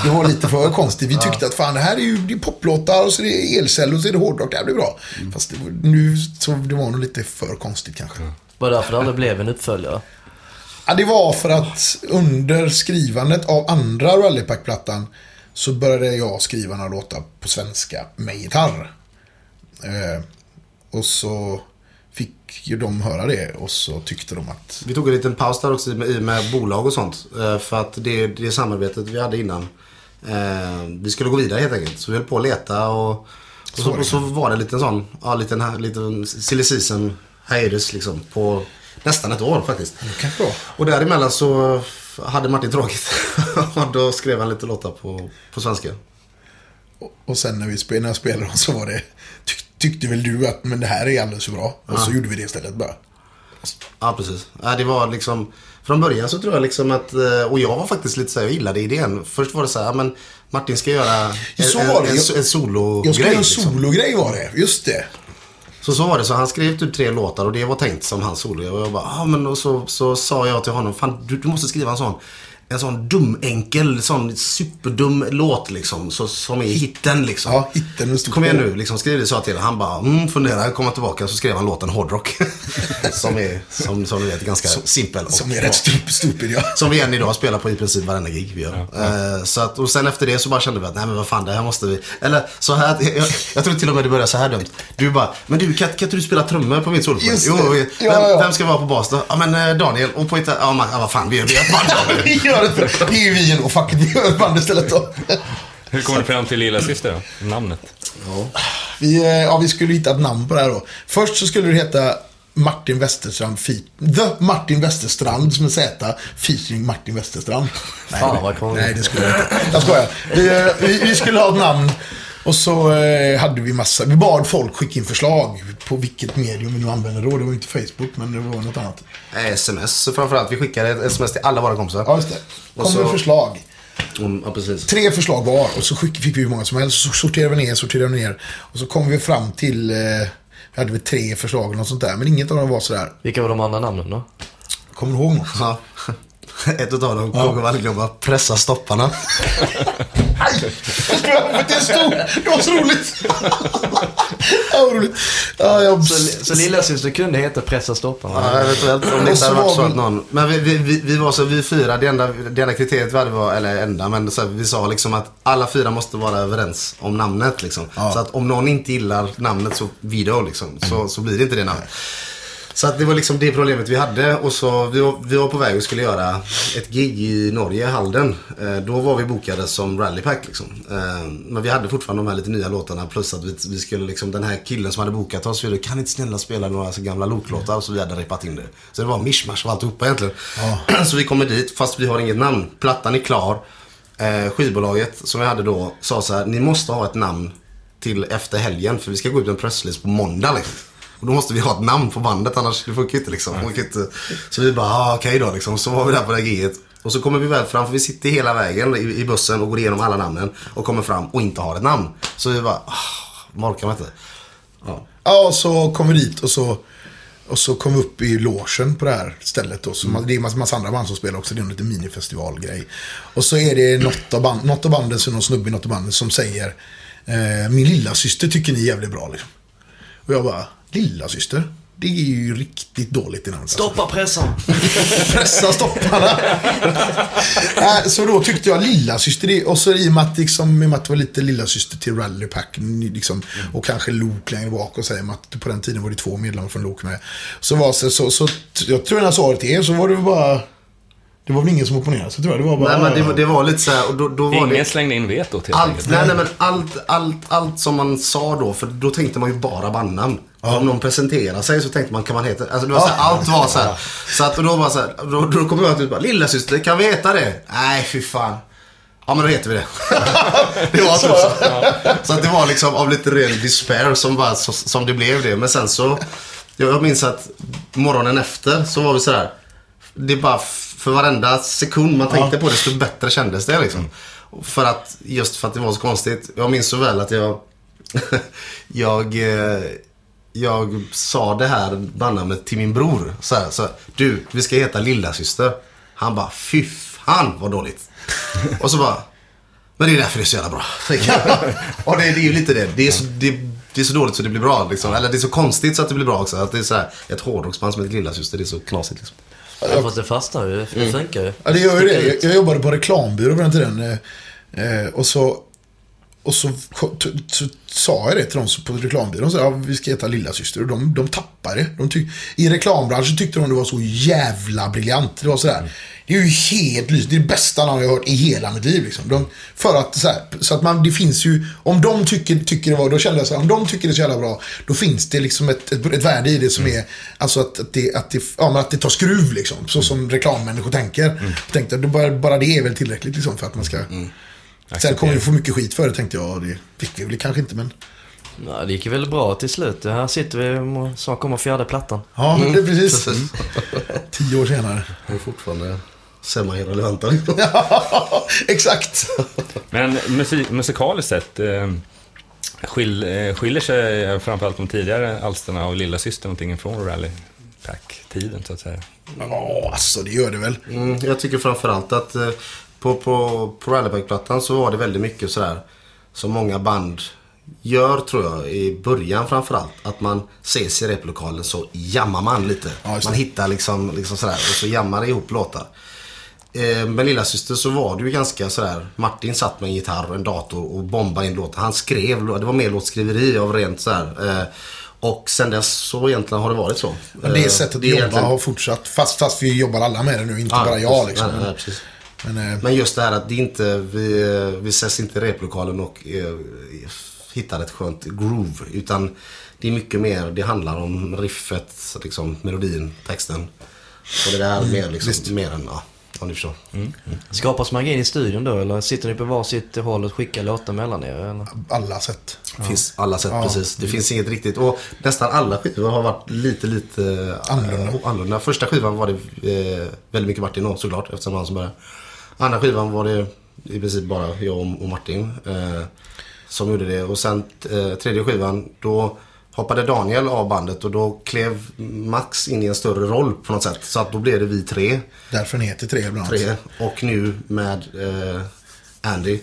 Det var lite för konstigt. Vi tyckte att fan det här är ju det är poplåtar och så är det elcell och så är det hårdrock. Det här blir bra. Fast det, nu så det var nog lite för konstigt kanske. Var det därför det aldrig blev en uppföljare? Ja, det var för att under skrivandet av andra Rallypack-plattan så började jag skriva några låtar på svenska med gitarr. Eh, och så fick ju de höra det och så tyckte de att Vi tog en liten paus där också i med, bolag och sånt. eh, För att det, det samarbetet vi hade innan. Eh, vi skulle gå vidare helt enkelt. Så vi höll på att leta och, och, så, och så var det en liten sån, ja liten, liten silly season hiatus liksom. På nästan ett år faktiskt. det. Och däremellan så hade Martin tråkigt. och då skrev han lite låtar på, på svenska. Och- Och sen när vi spelade, när jag spelade dem så var det Tyckte väl du att men det här är alldeles för bra. Och så gjorde vi det istället bara. Ja, precis. Ja, det var liksom... Från början så tror jag liksom att... eh, Och jag var faktiskt lite så här, jag gillade idén. Först var det så här, men Martin ska göra en, Så en, var det. en, Jag- en sologrej. Jag skulle göra en liksom. sologrej var det. Just det. Så så var det. Så han skrev typ tre låtar och det var tänkt som hans solo. Och jag bara, ah, men och så, så sa jag till honom, fan du, du måste skriva en sån. En sån dum, enkel, sån superdum låt liksom. Så, som är hitten liksom. Ja, hitten Kom igen nu, liksom skriv det så till Han bara, mm, fundera, komma tillbaka. Så skrev han låten Hårdrock. som är, som, som du vet, ganska simpel. och Som är rätt stup, stupid ja. Som vi än idag spelar på i princip varenda gig vi gör. Eh, Så att, och sen efter det så bara kände vi att nej men vad fan det här måste vi. Eller så här, jag, jag tror till och med det började så här dumt. Du bara, men du kan, kan inte du spela trummor på mitt? Just Jo, vi- Ja, vem, ja. vem ska vara på bas då? Ja men eh, Daniel. Och på gitarr, ja, man, ja vad fan vi gör det. Bara Det. för- Det är ju vi ändå. Fuck it, band istället då. Hur kom du fram till Lilla Syster då? Namnet? Vi, eh, ja, vi skulle hitta ett namn på det här då. Först så skulle det heta Martin Westerstrand The Martin Westerstrand som är Z featuring Martin Westerstrand. Nej, Fan, vad. Nej, det skulle jag inte. Jag skojar. Vi, eh, vi, vi skulle ha ett namn och så eh, hade vi massa, vi bad folk skicka in förslag på vilket medium vi nu använder då. Det var inte Facebook, men det var något annat. Sms framförallt. Vi skickade ett sms till alla våra kompisar. Ja, just det. Och Kom så- med förslag. Mm, ja precis. Tre förslag var och så skick, fick vi hur många som helst. Så sorterade vi ner, sorterade vi ner. Och så kom vi fram till, eh, vi hade väl tre förslag eller något sånt där. Men inget av dem var sådär, Vilka var de andra namnen då? kommer du ihåg något? Ja. Ett utav dem jag aldrig glömma. Pressa stopparna. Aj! Det är stort! Det var så roligt! ja, vad roligt. Ja, jag... Så, så lillasyster kunde heta Pressa stopparna? Ja, eventuellt. Om det inte hade varit var så att någon... Men vi, vi, vi, vi var så, vi fyra, det enda, det enda kriteriet vi hade var, eller enda, men så här, vi sa liksom att alla fyra måste vara överens om namnet liksom. Så att om någon inte gillar namnet så video liksom, så, så blir det inte det namnet. Så att det var liksom det problemet vi hade och så vi var, vi var på väg och skulle göra ett gig i Norge, Halden. Eh, då var vi bokade som rallypack liksom. Eh, men vi hade fortfarande de här lite nya låtarna plus att vi, vi skulle liksom, den här killen som hade bokat oss, vi kan inte snälla spela några så gamla loklåtar? Så vi hade repat in det. Så det var mischmasch av alltihopa egentligen. så vi kommer dit fast vi har inget namn. Plattan är klar. Eh, skivbolaget som vi hade då sa så här, ni måste ha ett namn till efter helgen för vi ska gå ut med en presslist på måndag liksom. Och då måste vi ha ett namn på bandet annars det funkar inte liksom. Inte... Så vi bara, ah, okej då liksom. Så var vi där på det här giget. Och så kommer vi väl fram, för vi sitter hela vägen i, i bussen och går igenom alla namnen. Och kommer fram och inte har ett namn. Så vi bara, ah, orkar man inte. Ja. Ja, och så kom vi dit och så, och så kom vi upp i logen på det här stället. Då. Så man, det är en massa, massa andra band som spelar också. Det är en liten minifestivalgrej. Och så är det något av, band, något av banden, så någon snubbe i något av banden som säger eh, Min lilla syster tycker ni är jävligt bra liksom. Och jag bara, lilla syster Det är ju riktigt dåligt i namn. alltså. Stoppa pressan! Pressa stopparna. Så då tyckte jag lilla syster det- och så i och med att, liksom, i och att det var lite lilla syster till Rallypack liksom, och kanske Lok längre bak och säger att på den tiden var det två medlemmar från Lok med. Så var så, så, så jag tror när jag sa det till er så var det bara Det var väl ingen som opponerade sig tror jag. Det var bara... Nej, men det, var- det var lite så här, och då, då var Ingen det... slängde in vetot helt Allt, enkelt. nej, nej, men allt, allt, allt som man sa då, för då tänkte man ju bara bandnamn. Om någon presenterar sig så tänkte man, kan man heta... Alltså det var så här, allt var så här. Så att och då var så här, då, då kom jag att bara, lilla syster, kan vi heta det? Nej, fy fan. Ja, men då heter vi det. det var typ så. Så att det var liksom av lite ren despair som, bara, så, som det blev det. Men sen så, jag minns att morgonen efter så var vi så här. Det bara för varenda sekund man tänkte på det, desto bättre kändes det liksom. För att, just för att det var så konstigt. Jag minns så väl att jag, jag, eh, jag sa det här bandnamnet till min bror. Så här, så här, du, vi ska heta lilla syster. Han bara, fy fan vad dåligt. Och så bara, men det är därför det är så jävla bra. och det, det är ju lite det. Det är, så, det, det är så dåligt så det blir bra. Liksom. Eller det är så konstigt så att det blir bra också. Att det är så här, ett hårdrocksband som heter Lilla Syster, det är så knasigt liksom. Ja, fast det fastnar ju. Det funkar ju. Ja, det gör ju det. Jag, jag jobbade på reklambyrå på den tiden. Eh, eh, och så, och så, sa jag det till som- på reklambyrån. Så, ja, vi ska heta Lilla Syster Och de, de tappade det. De I reklambranschen tyckte de det var så jävla briljant. Det var sådär. Det är ju helt lys. Det är det bästa namn jag har hört i hela mitt liv. Liksom. De, för att, så, här, så att man, det finns ju, om de tycker, tycker det var, då kände jag så här, om de tycker det är så jävla bra, då finns det liksom ett, ett, ett värde i det som är, alltså att, att, det, att, det, ja, men att det tar skruv liksom. Så som reklammänniskor tänker. Jag tänkte, bara, bara det är väl tillräckligt liksom för att man ska... Sen kommer vi få mycket skit för det tänkte jag, och det fick vi väl kanske inte men... Ja, det gick väldigt bra till slut. Här sitter vi och snart kommer fjärde plattan. Ja, det är precis. Mm. Tio år senare. Det är fortfarande semi-relevanta liksom. Ja, exakt. Men musik, musikaliskt sett eh, skil, eh, skiljer sig framförallt de tidigare alsterna av Lilla Syster någonting från Rally Pack-tiden så att säga. Ja, alltså det gör det väl. Mm, jag tycker framförallt att eh, på, på, på Rallyback-plattan så var det väldigt mycket sådär som många band gör tror jag i början framförallt. Att man ses i replokalen så jammar man lite. Ja, man hittar liksom, liksom sådär och så jammar ihop låtar. Eh, med lillasyster så var det ju ganska sådär. Martin satt med en gitarr och en dator och bombade in låtar. Han skrev, det var mer låtskriveri av rent sådär. Eh, och sen dess så egentligen har det varit så. Men det Eh, sättet att jobba egentligen- har fortsatt. Fast, fast vi jobbar alla med det nu, inte Ja, bara jag precis. liksom. Nej, nej. Men, eh, Men just det här att det inte, vi, vi ses inte i replokalen och eh, hittar ett skönt groove. Utan det är mycket mer, det handlar om riffet, liksom, melodin, texten. Och det där är mer, liksom, mer än, ja, om ni förstår. Skapas magin i studion då eller sitter ni på varsitt håll och skickar låtar mellan er? Eller? alla sätt. Det finns alla sätt Ja. precis. Det finns inget riktigt. Och nästan alla skivor har varit lite, lite eh, Annorlunda. annorlunda. Första skivan var det eh, väldigt mycket Martin och såklart eftersom han som började. Andra skivan var det i princip bara jag och och Martin eh, som gjorde det. Och sen eh, tredje skivan då hoppade Daniel av bandet och då klev Max in i en större roll på något sätt. Så att då blev det vi tre. Därför den heter tre bland annat. tre. Och nu med eh, Andy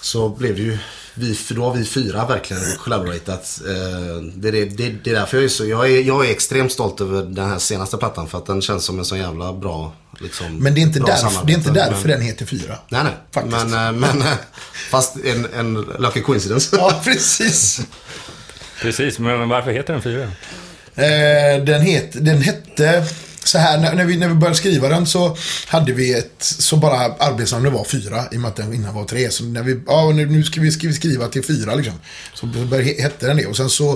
så blev det ju vi, för då har vi fyra verkligen collaboratat. Eh, det, det, det, det är därför jag är så, jag är, jag är extremt stolt över den här senaste plattan för att den känns som en så jävla bra liksom, Men det är inte därför, det är inte därför men, den heter fyra. Nej, nej. Faktiskt. Men, eh, men eh, fast en, en lucky coincidence. Ja, precis. Precis, men varför heter den Fyra? Eh, den, het, den hette så här, när, när, vi, när vi började skriva den så hade vi ett, så bara arbetsnamnet var fyra i och med att den innan var tre. Så när vi, ja nu, nu ska vi, ska vi skriva till fyra liksom. Så började, hette den det. Och sen så,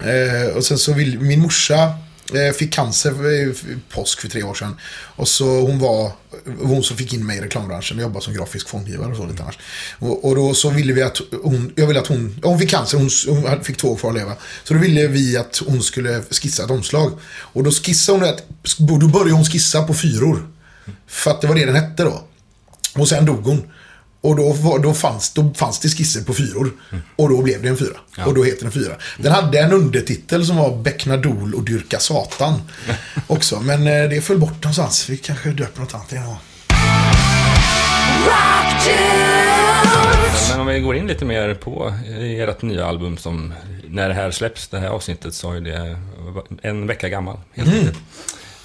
eh, och sen så vill, min morsa Eh, fick cancer i eh, påsk för tre år sedan. Och så hon var hon som fick in mig i reklambranschen och jobbade som grafisk formgivare och så lite annars. Och, och då så ville vi att hon, jag ville att hon, hon fick cancer, hon, hon fick två år kvar att leva. Så då ville vi att hon skulle skissa ett omslag. Och då skissade hon ett, då började hon skissa på fyror. För att det var det den hette då. Och sen dog hon. Och då, var, då, fanns, då fanns det skisser på fyror. Och då blev det en fyra. Och då heter den fyra. Den hade en undertitel som var Beckna Dol och dyrka Satan. Också. Men eh, det föll bort någonstans. Vi kanske döper något annat igen. Men om vi går in lite mer på ert nya album som när det här släpps, det här avsnittet, så är det en vecka gammal. Helt enkelt.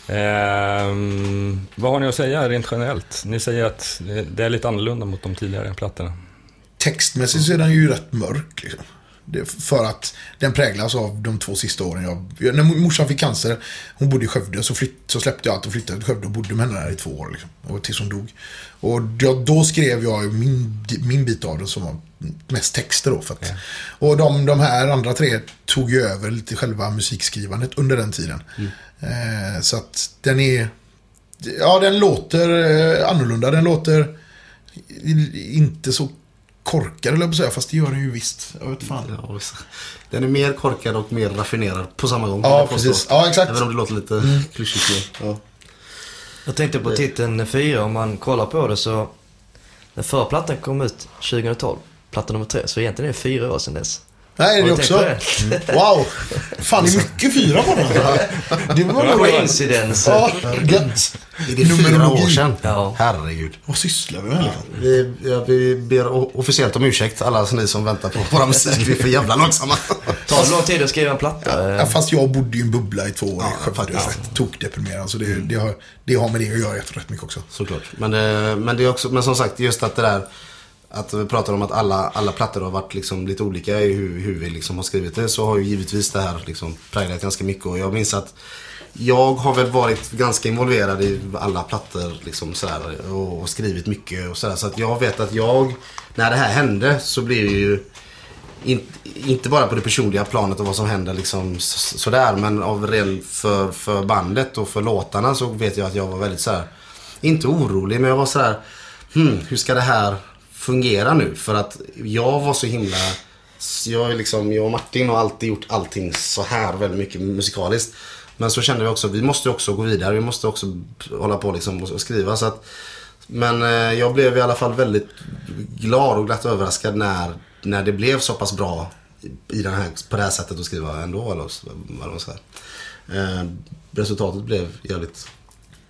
Ehm, vad har ni att säga rent generellt? Ni säger att det är lite annorlunda mot de tidigare plattorna. Textmässigt så är den ju rätt mörk. Liksom. Det, för att den präglas av de två sista åren. Jag, när morsan fick cancer, hon bodde i Skövde, så, flytt, så släppte jag allt och flyttade till Skövde och bodde med henne där i två år. Liksom, och tills hon dog. Och då, då skrev jag min, min bit av det som var mest texter då. För att, Och de, de här andra tre tog ju över lite själva musikskrivandet under den tiden. Eh, så att den är... Ja, den låter eh, annorlunda. Den låter inte så korkad, eller jag säga, fast det gör den ju visst. Jag vet fan. Ja. Den är mer korkad och mer raffinerad på samma gång. Ja, precis. Ja, exakt. Även om det låter lite klyschigt. men, Ja. Jag tänkte på titeln 4, om man kollar på det så... Den förra plattan kom ut 2012, platta nummer 3, så egentligen är det fyra år sedan dess. Nej, är det du också? på Wow! Fan, det är mycket fyra på den. Det var nog... Coincidence. Ja, gött. Är det fyra år sedan? Ja. Herregud. Vad sysslar vi med? liksom? Vi, ja, vi ber officiellt om ursäkt alla ni som väntar på våra musik. Vi är för jävla långsamma. Tar det lång tid att skriva en platta? Ja, fast jag bodde i en bubbla i två år Ja, i Skövde. är rätt tokdeprimerad. Så det, det, har, det har med det att göra rätt mycket också. Såklart. Men, det, men det är också, men som sagt just att det där att vi pratar om att alla, alla plattor har varit liksom lite olika i hur, hur vi liksom har skrivit det. Så har ju givetvis det här liksom präglat ganska mycket. Och jag minns att jag har väl varit ganska involverad i alla plattor liksom sådär, och, och skrivit mycket och sådär. Så att jag vet att jag, när det här hände så blev det ju in, inte bara på det personliga planet och vad som händer liksom sådär. Men av ren för, för bandet och för låtarna så vet jag att jag var väldigt sådär, inte orolig men jag var sådär, hmm, hur ska det här fungera nu? För att jag var så himla, jag, liksom, jag och Martin har alltid gjort allting så här väldigt mycket musikaliskt. Men så kände vi också, vi måste också gå vidare, vi måste också hålla på liksom och skriva. Så att, men eh, jag blev i alla fall väldigt glad och glatt överraskad när, när det blev så pass bra i den här, på det här sättet att skriva ändå. Eller så- vad man säger. Eh, resultatet blev jävligt...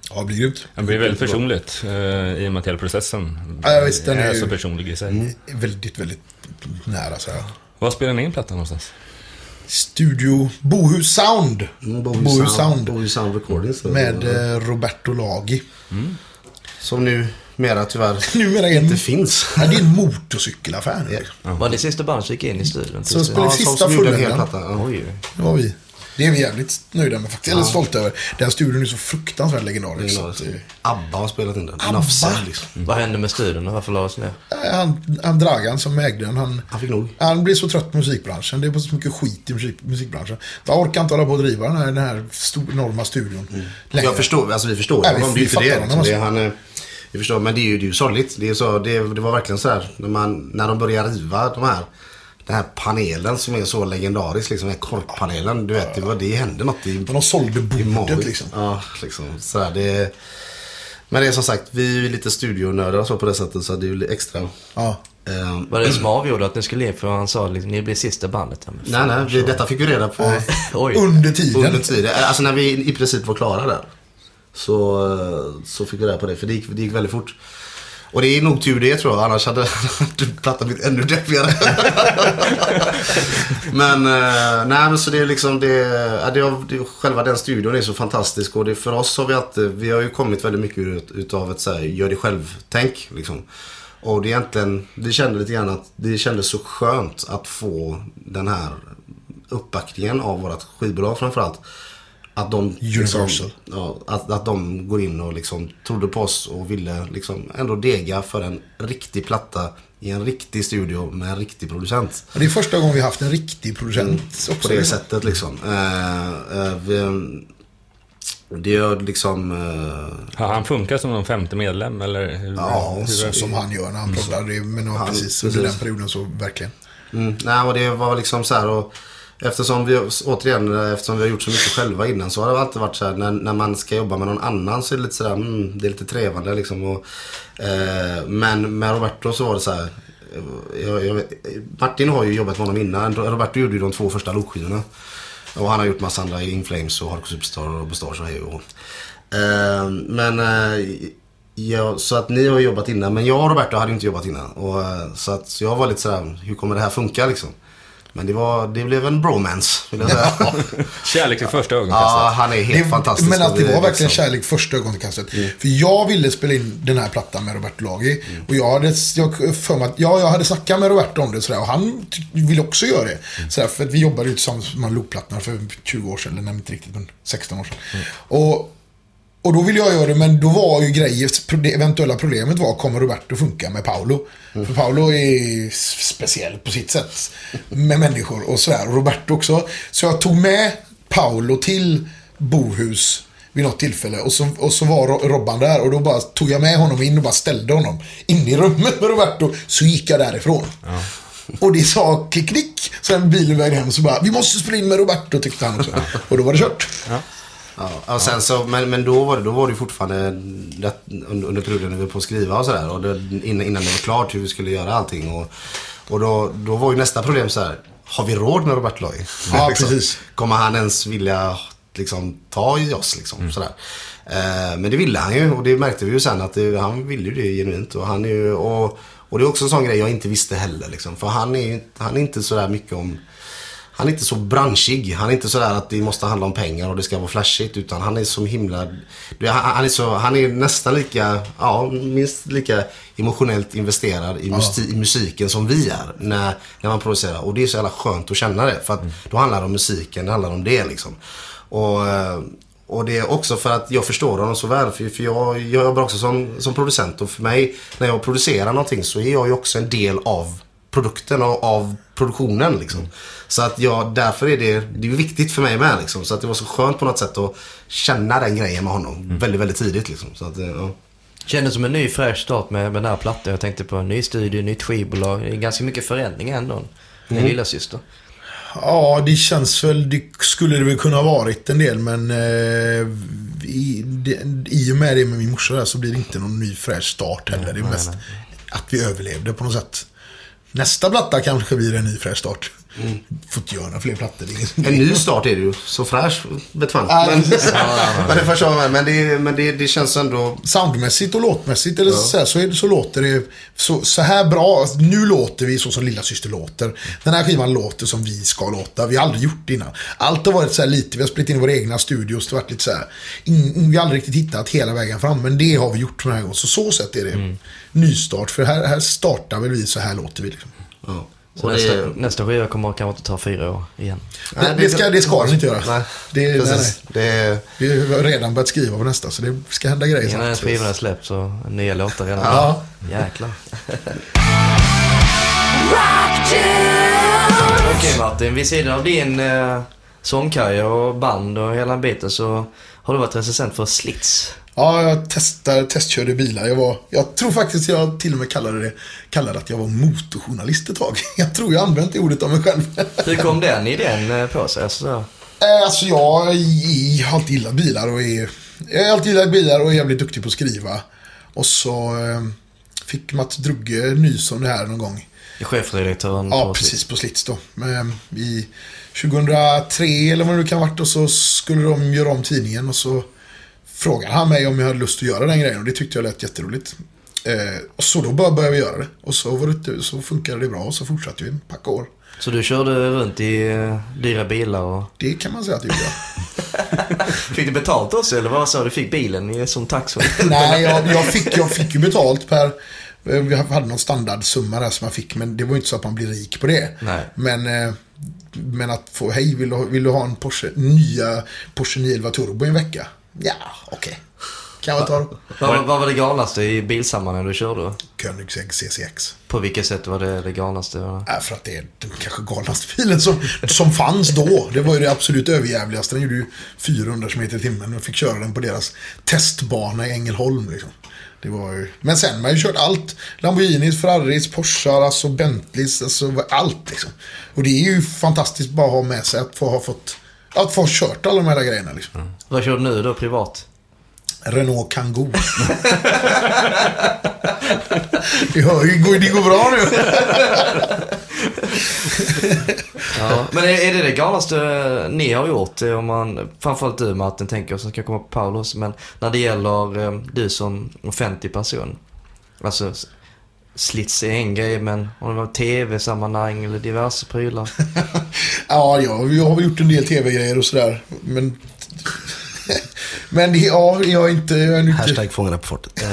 Ja, det blir grymt. Det blir väldigt personligt eh, i och med att hela processen Ja, visst, den är är så personlig i sig. Väldigt, väldigt nära så här. Var spelar ni in plattan någonstans? Studio Bohus Sound. Mm, Bohus Sound. Bohus Sound Recordings. Med eh, Roberto Lagi. Som nu mera tyvärr Numera en... inte finns. Ja, det är en motorcykelaffär nu. Var det sista bandet som gick in i studion? Så spelade Ja, som, sista som gjorde en hel fullängden. platta. Ja. Oj, Det var vi. Det är vi jävligt nöjda med faktiskt. Eller stolta över. Den studion är så fruktansvärt legendarisk. så att, eh, Abba har spelat in den. Abba? Nafsa liksom. Vad hände med studion varför lades den ner? han, han Dragan som ägde den, han, Han fick nog. han blev så trött på musikbranschen. Det är så mycket skit i musik, musikbranschen. Jag orkar inte hålla på och driva den här, den här stor, enorma studion längre. Mm. Jag förstår, alltså vi förstår Nej, vi- honom. Det är ju vi för det. fattar honom, liksom. det alltså. han, eh, vi förstår, men det är ju, det är ju sorgligt. Det, är så, det, det var verkligen så här när, man, när de började riva de här den här panelen som är så legendarisk, liksom, den här korkpanelen. Du vet, det, var, det hände något i, de sålde bordet liksom. Ja, liksom. Så här, det, men det är som sagt, vi är lite studionördar så på det sättet så det är ju extra. Ja. Eh, Var det som avgjorde att ni skulle in? För han sa liksom, ni blir sista bandet. Ja, nej, nej, vi, detta fick vi reda på. Under tiden. under tiden. Alltså när vi i princip var klara där. Så, eh, så fick vi reda på det, för det gick, det gick väldigt fort. Och det är nog tur det tror jag, annars hade plattan blivit ännu deppigare. men, eh, nej men så det är liksom det, ja, det, har- det, själva den studion är så fantastisk och det, för oss har vi alltid, vi har ju kommit väldigt mycket ut, utav ett så här, gör det själv-tänk. Liksom. Och det är egentligen, det kände lite grann att det kändes så skönt att få den här uppbackningen av vårt skivbolag framförallt. Att de, liksom, Universal. ja, att, att de går in och liksom trodde på oss och ville liksom ändå dega för en riktig platta i en riktig studio med en riktig producent. Det är första gången vi har haft en riktig producent också. På det sättet liksom. Eh, eh, vi, det är liksom... eh, Har han funkat som någon femte medlem eller? Hur, Ja, hur, så, som han gör när han proddar. Det- Men ja, Han- precis, under den perioden så verkligen. Mm, nej, och det var liksom så här och eftersom vi, återigen, eftersom vi har gjort så mycket själva innan så har det alltid varit så här när, när man ska jobba med någon annan så är det lite sådär, mm, det är lite trevande liksom. Och, eh, men med Roberto så var det så här. Jag, jag, Martin har ju jobbat med honom innan. Roberto gjorde ju de två första lokskivorna. Och han har gjort massa andra, In Flames och Hardcore Superstar och Bestars och hej och hå. eh, Men eh, Ja, så att ni har jobbat innan, men jag och Roberto hade inte jobbat innan. Och, eh, så att så jag var lite sådär, hur kommer det här funka liksom? Men det, var, det blev en bromance, vill jag säga. Kärlek vid första ja, ögonkastet. han är helt Det- fantastisk. Men att det var verkligen liksom- kärlek första ögonkastet. För jag ville spela in den här plattan med Roberto Lagi. Och jag hade jag, för mig att, ja, jag hade snackat med Roberto om det sådär, och han ville också göra det. Sådär, för att vi jobbade ju tillsammans med Loop-plattorna för 20 år sedan, eller nej, inte riktigt, men 16 år sedan. Och, och då ville jag göra det, men då var ju grejen, det eventuella problemet var, kommer Roberto funka med Paolo? För Paolo är speciell på sitt sätt med människor och sådär. Roberto också. Så jag tog med Paolo till Bohus vid något tillfälle. Och så, och så var Ro- Robban där och då bara tog jag med honom in och bara ställde honom in i rummet med Roberto. Så gick jag därifrån. Och det sa klick klick. Sen bilen väg hem så bara, vi måste spela in med Roberto tyckte han också. Och då var det kört. Ja, och sen så, men, men då var det, då var det fortfarande det, under, perioden när vi var på att skriva och sådär. Och det, innan, innan det var klart hur vi skulle göra allting. Och, och då, då var ju nästa problem så här. Har vi råd med Robert Loy? Ja, precis. Kommer han ens vilja liksom, ta i oss liksom? Sådär. Eh, men det ville han ju och det märkte vi ju sen att det, han ville ju det genuint. Och, han är ju, och, och det är också en sån grej jag inte visste heller. Liksom. För han är, han är inte sådär mycket om han är inte så branschig. Han är inte sådär att det måste handla om pengar och det ska vara flashigt. Utan han är så himla... Han är, så, han är nästan lika, ja, minst lika emotionellt investerad i, musi- i musiken som vi är. När, när man producerar. Och det är så jävla skönt att känna det. För att då handlar det om musiken, det handlar om det liksom. Och, eh, och det är också för att jag förstår honom så väl. För, för jag, jag jobbar också som, som producent. Och för mig, när jag producerar någonting så är jag ju också en del av produkten och av produktionen liksom. Så att jag, därför är det, det är viktigt för mig med liksom. Så att det var så skönt på något sätt att känna den grejen med honom väldigt, väldigt tidigt liksom. Så att, eh, ja. Kändes som en ny fräsch start med, med den här plattan. Jag tänkte på en ny studio, nytt skivbolag. Det är ganska mycket förändring ändå. Min lilla syster. Ja, det känns väl, det skulle det väl kunna ha varit en del, men eh, i, det, i och med det med min morsa där så blir det inte någon ny fräsch start heller. Det är mest att vi överlevde på något sätt. Nästa platta kanske blir en ny fräsch start. Får inte göra fler plattor. Det En ny start är det ju. Så fräsch betvant. Nej. Men, men det förstår man. Men, det, men det, det känns ändå... Soundmässigt och låtmässigt eller så, här, så, är det, så låter det så, så här bra. Nu låter vi så som lilla syster låter. Den här skivan låter som vi ska låta. Vi har aldrig gjort det innan. Allt har varit så här lite, vi har spelat in våra egna studios. Det har varit lite så här, in, vi har aldrig riktigt hittat hela vägen fram. Men det har vi gjort den här gången. Så så sätt är det nystart. För här, här startar väl vi, så här låter vi. Liksom. Så Och nästa, det, nästa skiva kommer kanske inte ta fyra år igen. Det, det, ska, det ska den inte göra. Nej, det, nej, nej. Det, Vi har redan börjat skriva på nästa, så det ska hända grejer Innan skivan är släppt så nya låtar redan. Ja. Jäklar. Okej Martin, vid sidan av din eh, sångkarriär och band och hela biten så har du varit recensent för Slits. Ja, jag testar, testkörde bilar. Jag, var, jag tror faktiskt jag till och med kallade det kallade att jag var motorjournalist ett tag. Jag tror jag använt det ordet om mig själv. Hur kom den idén eh, på sig? Alltså, så- Eh, Alltså jag, har alltid gillat bilar och är... Jag har alltid gillat bilar och är jävligt duktig på att skriva. Och så eh, fick Mats Drugge nys om det här någon gång. chefredaktören Ja, på precis på Slits då. Men, I 2003 eller vad det nu kan ha varit och så skulle de göra om tidningen och så frågade han mig om jag hade lust att göra den grejen och det tyckte jag lät jätteroligt. Eh, och så då bara började vi göra det. Och så, var det, så funkade det bra och så fortsatte vi en pack år. Så du körde runt i eh, dyra bilar och... Det kan man säga att jag gjorde. Fick du betalt också eller vad sa du? Fick bilen som tax? Nej, jag, jag, fick, jag fick ju betalt per... eh, Vi hade någon standardsumma där som man fick, men det var ju inte så att man blir rik på det. Nej. Men, eh, men att få, hej, vill du, ha- vill du ha en Porsche, nya Porsche 911 Turbo i en vecka? Ja, okej. Kan jag ta då? vad, vad var det galnaste i bilsammanhang du körde? Koenigsegg CCX. På vilket sätt var det det galnaste? Äh, för att det är den kanske galnaste bilen som, som fanns då. Det var ju det absolut överjävligaste. Den gjorde ju 400 km i timmen och fick köra den på deras testbana i Ängelholm. Liksom. Det var ju... Men sen man har ju kört allt. Lamborghinis, Ferraris, Porschar, alltså Bentleys, alltså allt liksom. Och det är ju fantastiskt bara att ha med sig att få ha fått... Att få kört alla de här grejerna liksom. Vad kör du nu då privat? Renault Kangoo. det, ju, det går bra nu. Ja. Men är, är det det galnaste ni har gjort? Om man, framförallt du Martin tänker jag, som ska komma på Paulus. Men när det gäller eh, du som offentlig person. Alltså slits är en grej, men om det var tv-sammanhang eller diverse prylar. Ja, ja, jag har väl gjort en del tv-grejer och sådär. Men... Men det, ja, jag är inte... Jag är inte Hashtag Fångarna på fortet.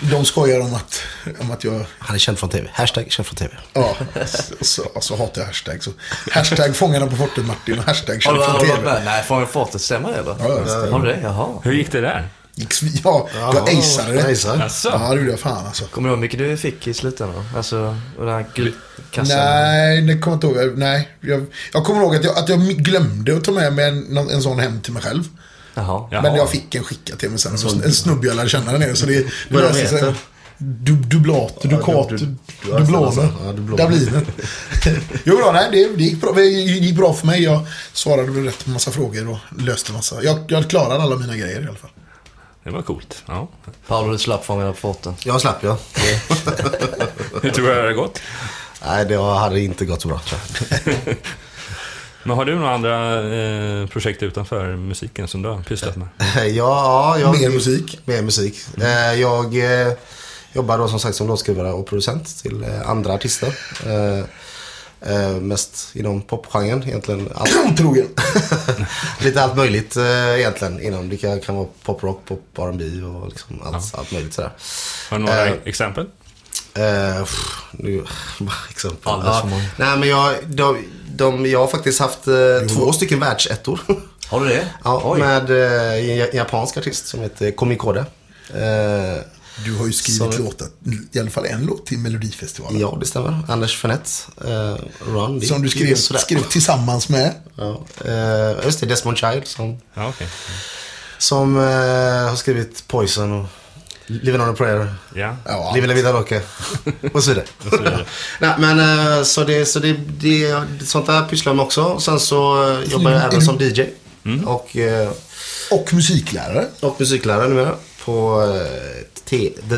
de skojar om att, om att jag... Han är känd från TV. Hashtag känd från TV. Ja, så, så hatar jag hashtag. Så, hashtag Fångarna på fortet Martin och hashtag känd från TV. Nej, Fången på fortet, stämmer det eller? Ja, ja, stämmer. Har du det? Jaha. Hur gick det där? Ja, jag aceade det. Aceade. Ja, det gjorde jag fan alltså. Kommer du ihåg hur mycket du fick i slutändan? Alltså, och den här guldkassan? Nej, det kommer jag inte ihåg. Nej, jag, jag kommer ihåg att jag, att jag glömde att ta med mig en, en sån hem till mig själv. Jaha. Jaha. Men jag fick en skickad till mig sen. En, en snubbe jag lärde känna där nere. Så det, det Vad löste heter? Du, dublat, dukat, du- du, du- du, ja, dubliner. jo då, nej, det, det, gick bra, det gick bra för mig. Jag svarade väl rätt på massa frågor och löste massa. Jag, jag klarade alla mina grejer i alla fall. Det var coolt. Ja. Paolo, du slapp Fångarna på fortet. Jag slapp jag. Hur tror du det har gått? Nej, det hade inte gått så bra tror jag. Men har du några andra eh, projekt utanför musiken som du har pysslat med? Ja, jag, Mer musik. Mer musik. Eh, Jag eh, jobbar då som sagt som låtskrivare och producent till eh, andra artister. Eh, eh, Mest inom popgenren egentligen. Allt, Otrogen. lite allt möjligt eh, egentligen. Inom, det kan, kan vara poprock, pop, R&B och liksom allt, allt möjligt sådär. Har du några Eh, exempel? Eh, pff, nu, bara exempel. Alldeles för många. Nej men jag, de, de, jag har faktiskt haft eh, två stycken världsettor. Har du det? ja, Oj. med eh, en japansk artist som heter Komikode. Du har ju skrivit Så- låtar, i alla fall en låt till Melodifestivalen. ja, det stämmer. Anders Fenett. Eh, Run. Som du skrev, skrev tillsammans med. Ja, eh, just det, Desmond Child som, Ja, okej. som eh, har skrivit Poison och Living on a prayer. Ja. Ja, Live la vida loca. Och så vidare. Nej, men eh, så, det, så det, det, sånt där pysslar jag med också. Sen så eh, jobbar jag även som DJ. Och, eh, och musiklärare. och musiklärare numera på T, The,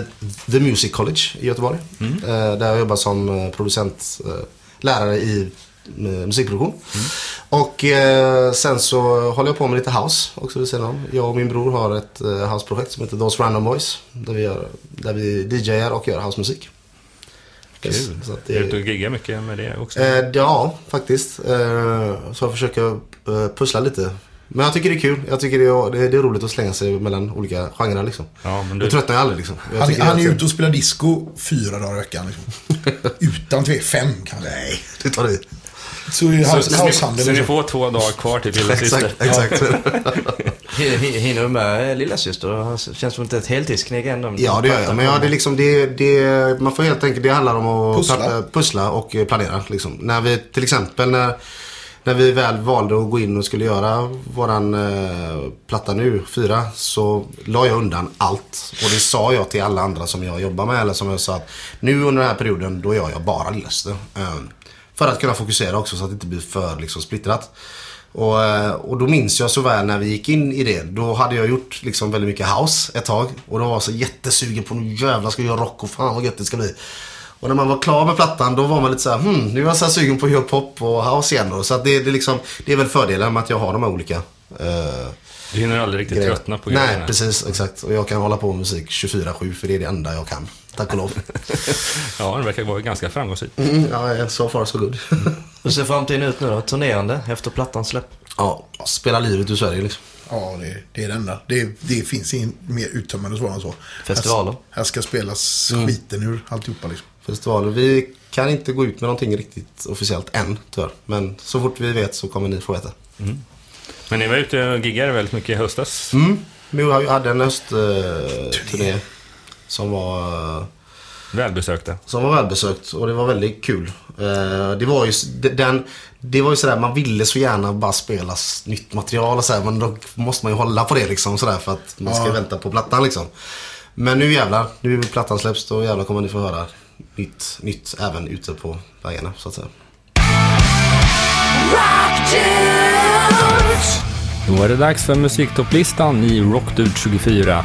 The Music College i Göteborg. Eh, Där jag jobbar som eh, producent, eh, lärare i musikproduktion. Och eh, sen så håller jag på med lite house också vid sidan om. Jag och min bror har ett eh, houseprojekt som heter Those Random Boys. Där vi, gör, där vi DJar och gör housemusik. Kul. Så att Är du det, ute och giggar mycket med det också? Eh, ja, faktiskt. Eh, så jag försöker pussla lite. Men jag tycker det är kul. Jag tycker det är, det är, det roligt att slänga sig mellan olika genrer liksom. Ja, men du- Jag tröttnar ju aldrig liksom. Jag Han, han är att- ute och spelar disco fyra dagar i veckan. Liksom. Utan tve, fem kanske. Nej, det tar du. Så Så, house- så, ni, househandeln. så ni liksom. får två dagar kvar till lillasyster? Exakt, Hinner du med lillasyster? Det känns som ett heltidsknägg ändå. Ja, det gör jag. Men ja, det är liksom, det, det, man får helt enkelt, det handlar om att Pussla. pla- pussla och eh, planera. Liksom. När vi, till exempel när, när vi väl valde att gå in och skulle göra våran eh, platta nu, fyra, så la jag undan allt. Och det sa jag till alla andra som jag jobbar med. Eller som jag sa att nu under den här perioden, då gör jag bara lillasyster. Eh, för att kunna fokusera också så att det inte blir för liksom, splittrat. Och, eh, och då minns jag så väl när vi gick in i det. Då hade jag gjort liksom väldigt mycket house ett tag. Och då var jag så jättesugen på nu jävlar ska jag göra rock och fan vad gött det ska bli. Och när man var klar med plattan då var man lite så här, hmm, nu är jag så här sugen på pop och house igen då. Så att det, det, är liksom, det är väl fördelen med att jag har de här olika eh, Du hinner aldrig riktigt grejerna. tröttna på Nej, grejerna. precis. Exakt. Och jag kan hålla på med musik 24-7 för det är det enda jag kan. Tack och lov. Ja, det verkar vara ganska framgångsrikt. Mm, ja, so far so good. Hur ser framtiden ut nu då? Turnerande efter plattans släpp? ja, spela livet ur Sverige liksom. Ja, det, det är det enda. Det, det finns inget mer uttömmande svar än så. Festivaler? Här, här ska spelas Mm. skiten ur alltihopa liksom. Festivaler. Vi kan inte gå ut med någonting riktigt officiellt än, tyvärr. Men så fort vi vet så kommer ni få veta. Men ni var ute och giggade väldigt mycket i höstas. Mm. Vi hade en höstturné som var, eh, Välbesökta. som var välbesökt och det var väldigt kul. Eh, Det var ju, den, det var ju sådär, man ville så gärna bara spela nytt material och sådär, men då måste man ju hålla på det liksom sådär för att man ska Ja. vänta på plattan liksom. Men nu jävlar, nu är plattan släpps då jävlar kommer ni få höra nytt, nytt även ute på vägarna så att säga. Då är det dags för musiktopplistan i Rockdude 24.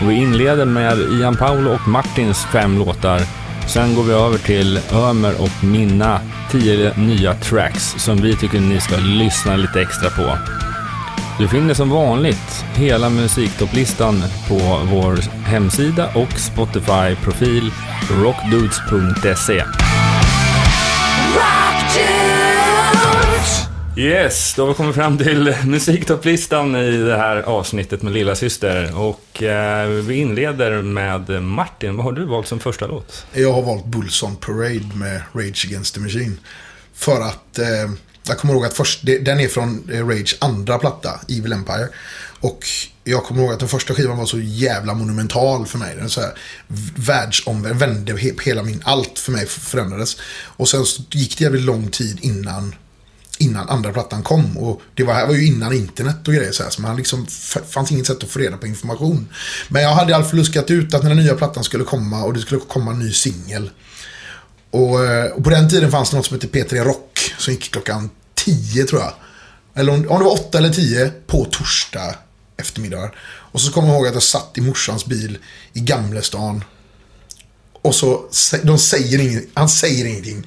Och vi inleder med Ian Paolo och Martins fem låtar. Sen går vi över till Ömer och mina tio nya tracks som vi tycker ni ska lyssna lite extra på. Du finner som vanligt hela musiktopplistan på vår hemsida och Spotify-profil rockdudes.se. Yes, då har vi kommit fram till musiktopplistan i det här avsnittet med Lilla Syster och eh, vi inleder med Martin. Vad har du valt som första låt? Jag har valt Bulls on Parade med Rage Against the Machine. För att eh, jag kommer ihåg att först, den är från eh, Rage andra platta, Evil Empire. Och jag kommer ihåg att den första skivan var så jävla monumental för mig. Den så här världsomvänd, vände hela min, allt för mig förändrades. Och sen gick det jävligt lång tid innan innan andra plattan kom. Och det var, här var ju innan internet och grejer så här. Så man liksom, fanns inget sätt att få reda på information. Men jag hade i alla fall luskat ut att när den nya plattan skulle komma och det skulle komma en ny singel. Och, eh, och, på den tiden fanns det något som hette P3 Rock. Som gick klockan 10 tror jag. Eller om, om det var 8 eller 10 på torsdag eftermiddag. Och så kommer jag ihåg att jag satt i morsans bil i Gamlestan. Och så, de säger ingenting. han säger ingenting.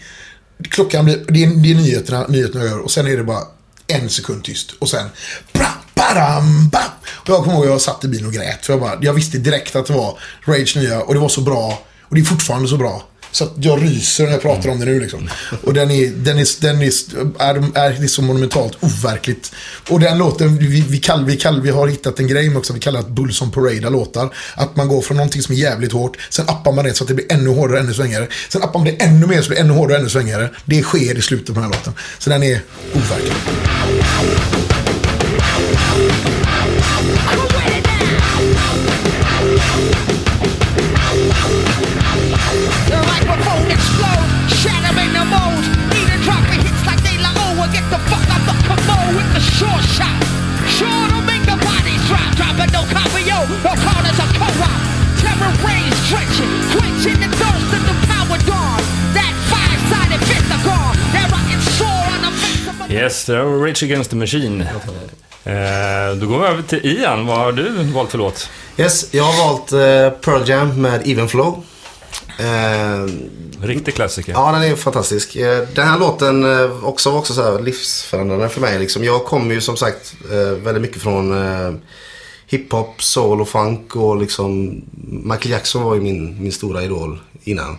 Klockan blir, det är, det är nyheterna, nyheterna gör och sen är det bara en sekund tyst. Och sen... Bra, badam, bam. Och jag kommer ihåg att jag satt i bilen och grät. För jag, bara, jag visste direkt att det var Rage nya och det var så bra. Och det är fortfarande så bra. Så att jag ryser när jag pratar om det nu liksom. Och den är, den är, den är, är, är, är så monumentalt overkligt. Och den låten, vi, vi, kall, vi, kall, vi har hittat en grej också, vi kallar det Bulls on Parade låtar. Att man går från någonting som är jävligt hårt, sen appar man det så att det blir ännu hårdare, ännu svängigare. Sen appar man det ännu mer så det blir ännu hårdare, ännu svängigare. Det sker i slutet på den här låten. Så den är overklig. Yes, det var Rage Against the Machine. Eh, då går vi över till Ian. Vad har du valt för låt? Yes, jag har valt eh, Pearl Jam med Even Flow. Eh, Riktig klassiker. Ja, den är fantastisk. Eh, den här låten eh, också var också så livsförändrande för mig. Liksom. Jag kommer ju som sagt eh, väldigt mycket från hiphop, soul och funk och liksom Michael Jackson var ju min, min stora idol innan.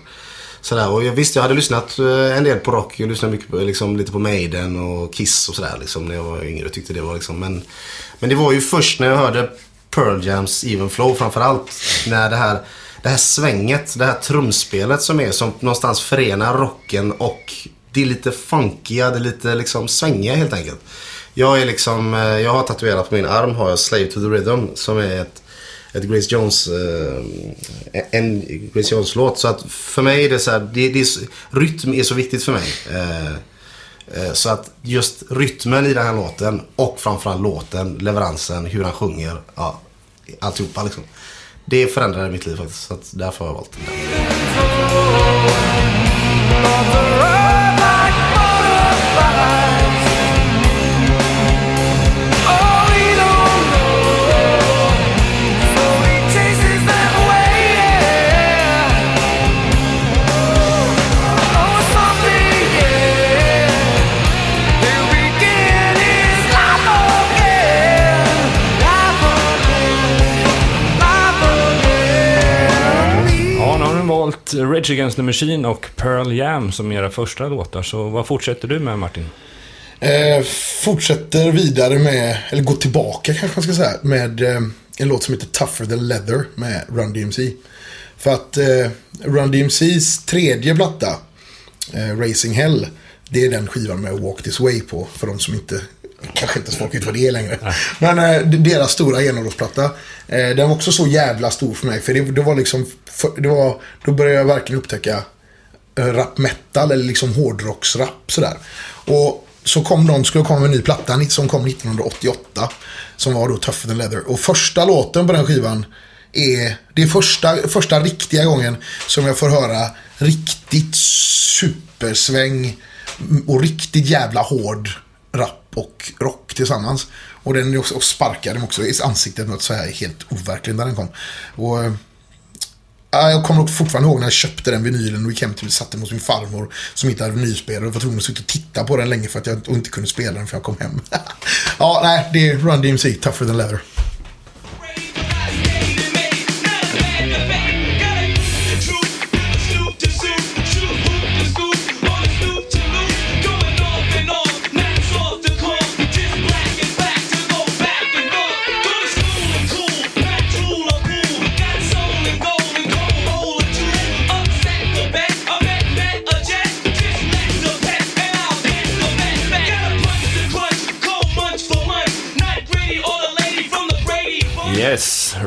Sådär. Och jag visste, jag hade lyssnat eh, en del på rock. Jag lyssnade mycket på, liksom, lite på Maiden och Kiss och sådär liksom, när jag var yngre. och tyckte det var liksom. Men, men det var ju först när jag hörde Pearl Jams Even Flow framförallt. När det här det här svänget, det här trumspelet som är som någonstans förenar rocken och det är lite funkiga, det är lite liksom svängiga helt enkelt. Jag är liksom, eh, jag har tatuerat på min arm har jag Slave to the Rhythm som är ett, ett Grace Jones, eh, en Grace Jones-låt. Så att för mig är det så här, det, det är, rytm är så viktigt för mig. Eh, eh, så att just rytmen i den här låten och framförallt låten, leveransen, hur han sjunger, ja, alltihopa liksom det förändrade mitt liv faktiskt. Så att därför har jag valt den. Valt Rage Against the Machine och Pearl Jam som era första låtar. Så vad fortsätter du med Martin? Eh, fortsätter vidare med, eller går tillbaka kanske man ska säga, med eh, en låt som heter Tougher than Leather med Run DMC. För att eh, Run DMCs tredje platta, eh, Racing Hell, det är den skivan med Walk This Way på, för de som inte kanske inte folk vet vad det är längre. Men eh, deras stora genombrottsplatta. Eh, den var också så jävla stor för mig. För det, det var liksom, för, det var, då började jag verkligen upptäcka eh, rap metal eller liksom hårdrocksrap sådär. Och så kom de, skulle komma med en ny platta som kom 1988. Som var då Tougher than Leather. Och första låten på den skivan är, det är första, första riktiga gången som jag får höra riktigt supersväng och riktigt jävla hård rap och rock tillsammans. Och den och sparkade dem också i ansiktet något så här helt overkligt när den kom. Och, eh, Jag kommer fortfarande ihåg när jag köpte den vinylen och gick hem till och satte den hos min farmor som inte hade vinylspelare och var tvungen att sitta och titta på den länge för att jag inte kunde spela den för jag kom hem. ja, nej, det är Run DMC, Tougher than leather.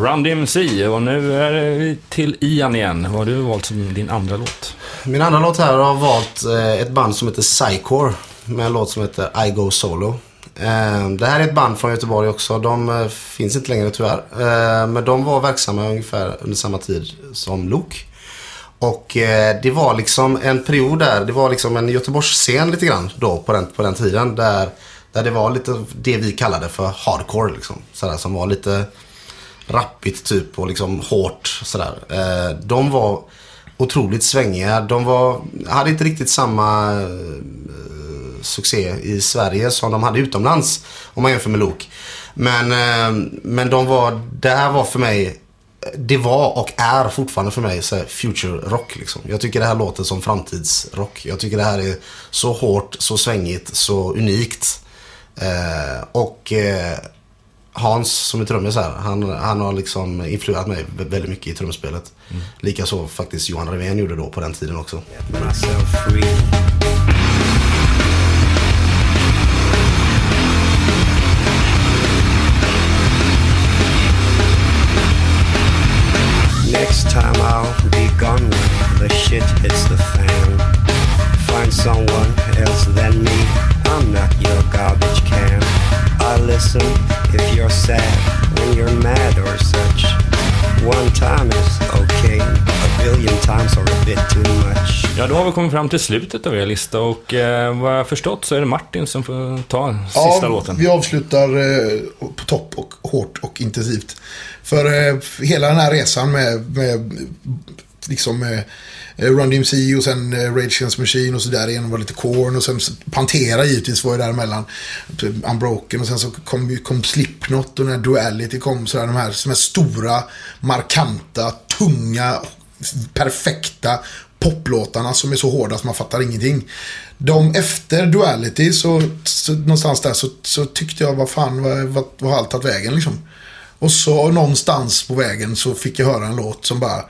Run DMC. Och nu är vi till Ian igen. Vad har du valt som din andra låt? Min andra låt här har valt eh, ett band som heter Psycore. Med en låt som heter I Go Solo. Eh, det här är ett band från Göteborg också. De eh, finns inte längre tyvärr. Men de var verksamma ungefär under samma tid som Lok. Och det var liksom en period där, det var liksom en Göteborgsscen lite grann då på den, på den tiden. Där, där det var lite det vi kallade för hardcore liksom. Sådär, som var lite rappigt typ och liksom hårt sådär. Eh, de var otroligt svängiga. De var, hade inte riktigt samma eh, succé i Sverige som de hade utomlands. Om man jämför med Lok. Men, eh, men de var, det här var för mig det var och är fortfarande för mig så här future rock liksom. Jag tycker det här låter som framtidsrock. Jag tycker det här är så hårt, så svängigt, så unikt. Eh, och eh, Hans som är trummis här, han, han har liksom influerat mig vä- väldigt mycket i trumspelet. Likaså faktiskt Johan Revén gjorde då på den tiden också. Next time I'll be gone when the shit hits the fan. Find someone else than me. I'm not your garbage can. I listen if you're sad when you're mad or such. One time is okay, a billion times are a bit too much. Ja, då har vi kommit fram till slutet av er lista och eh, vad jag har förstått så är det Martin som får ta sista ja, låten. Vi avslutar eh, på topp och hårt och intensivt. För eh, hela den här resan med, med liksom eh, Eh, Run DMC och sen eh, Rage Against Machine och så där igen var lite Korn och sen Pantera givetvis var ju däremellan. Typ Unbroken och sen så kom, kom Slipknot och när Duality kom så där, de här som är stora, markanta, tunga, perfekta poplåtarna som är så hårda att man fattar ingenting. De efter Duality så, så någonstans där så, så tyckte jag vad fan vad, vad, vad har allt tagit vägen liksom. Och så någonstans på vägen så fick jag höra en låt som bara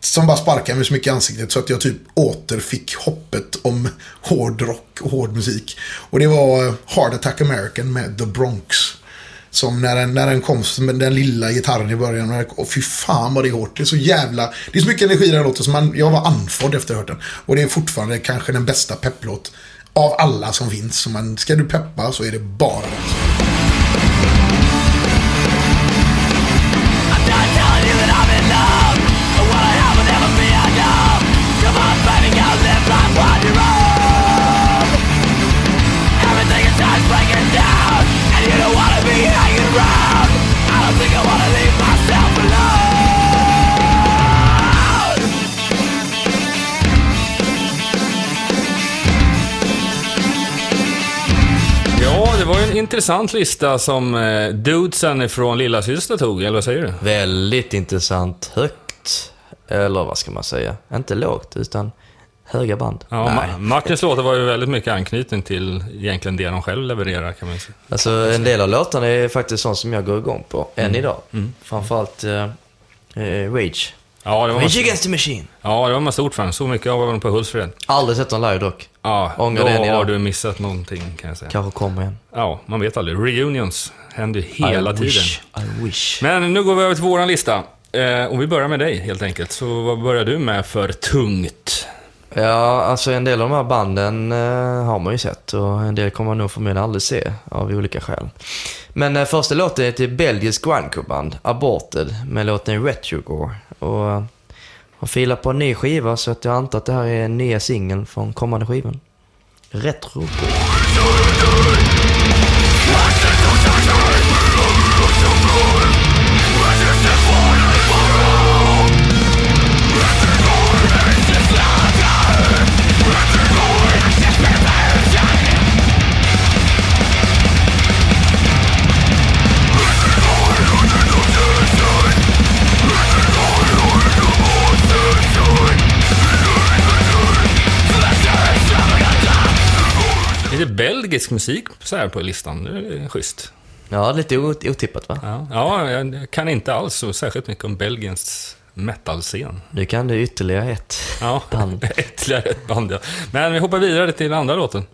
som bara sparkade mig så mycket i ansiktet så att jag typ återfick hoppet om hård rock och hård musik. Och det var eh, Hard Attack American med The Bronx. Som när den, när den kom med den lilla gitarren i början. Och, och fy fan vad det är hårt. Det är så jävla... Det är så mycket energi i den låten så man, jag var andfådd efter att ha hört den. Och det är fortfarande kanske den bästa pepplåt av alla som finns. Så man, ska du peppa så är det bara den. Intressant lista som eh, dudesen från Lilla Syster tog, eller vad säger du? Väldigt intressant. Högt. Eller vad ska man säga? Inte lågt, utan höga band. Ja, Ma- Martins låtar var ju väldigt mycket anknytning till egentligen det de själv levererar, kan man säga. Alltså en del av låtarna är faktiskt sånt som jag går igång på, än Mm. idag. Framförallt eh, eh, Rage. Ja, det var Rage Against the Machine. ja, det var man stort fan. Så mycket av dem på Hultsfred. Aldrig sett dem live dock. Ja, Ångrar då det än har idag. du missat någonting, kan jag säga. Kanske kommer igen. Ja, man vet aldrig. Reunions händer ju hela I tiden. Wish. I wish. Men nu går vi över till våran lista. Eh, och vi börjar med dig, helt enkelt. Så vad börjar du med för tungt? Ja, alltså en del av de här banden eh, har man ju sett och en del kommer man nog förmodligen aldrig se av olika skäl. Men eh, första låten är till belgiskt grindcore-band, Aborted, med låten Retrogore. Och har filat på en ny skiva så att jag antar att det här är nya singeln från kommande skivan. Retro. Belgisk musik så här på listan. Det är schysst. Ja, lite ot- otippat va? Ja, ja, jag kan inte alls så särskilt mycket om Belgiens metalscen. Nu kan du ytterligare ett Ja, band. ytterligare ett band ja. Men vi hoppar vidare till andra låten.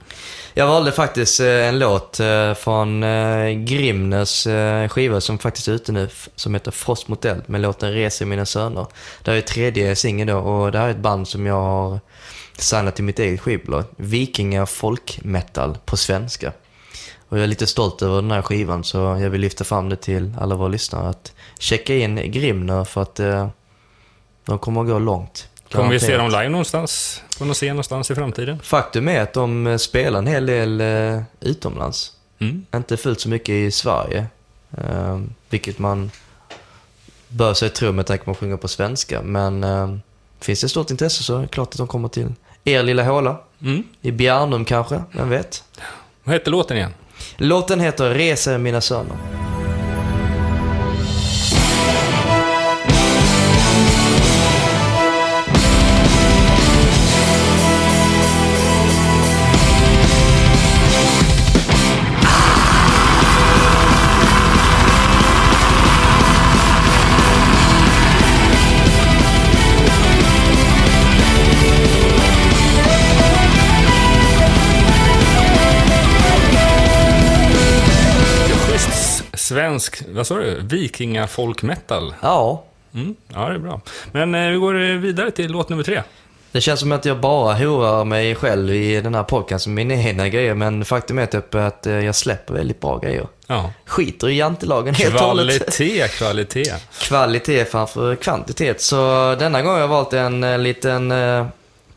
Jag valde faktiskt eh, en låt eh, från eh, Grimners eh, skiva som faktiskt är ute nu, som heter Frost mot eld, med låten Reser mina söner. Det här är tredje singeln då och det här är ett band som jag har signat till mitt eget skivbolag. Vikingar folk metal på svenska. Och jag är lite stolt över den här skivan så jag vill lyfta fram det till alla våra lyssnare att checka in Grimner för att eh, de kommer att gå långt. Kommer vi se dem live någonstans? På någon scen någonstans i framtiden? Faktum är att de eh, spelar en hel del eh, utomlands. Mm. Inte fullt så mycket i Sverige. Eh, vilket man bör sig tro med tanke på att man sjunger på svenska. Men eh, finns det stort intresse så är det klart att de kommer till er lilla håla. Mm. I Bjärnum kanske, vem vet? Vad hette låten igen? Låten heter Reser mina söner. Svensk, vad sa du? Vikingafolk metal. Ja, Mm. Ja, det är bra. Men eh, vi går eh, vidare till låt nummer tre. det känns som att jag bara horar mig själv i den här podcasten med mina egna grejer. Men faktum är typ att eh, jag släpper väldigt bra grejer. Ja. Skiter i jantelagen helt och hållet. Kvalitet, kvalitet. kvalitet framför kvantitet. Så denna gång har jag valt en eh, liten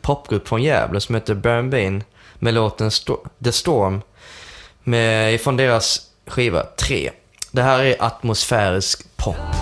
popgrupp från Gävle som heter Burn Bane med låten Sto- The Storm med, ifrån deras skiva 3. Det här är atmosfärisk pop.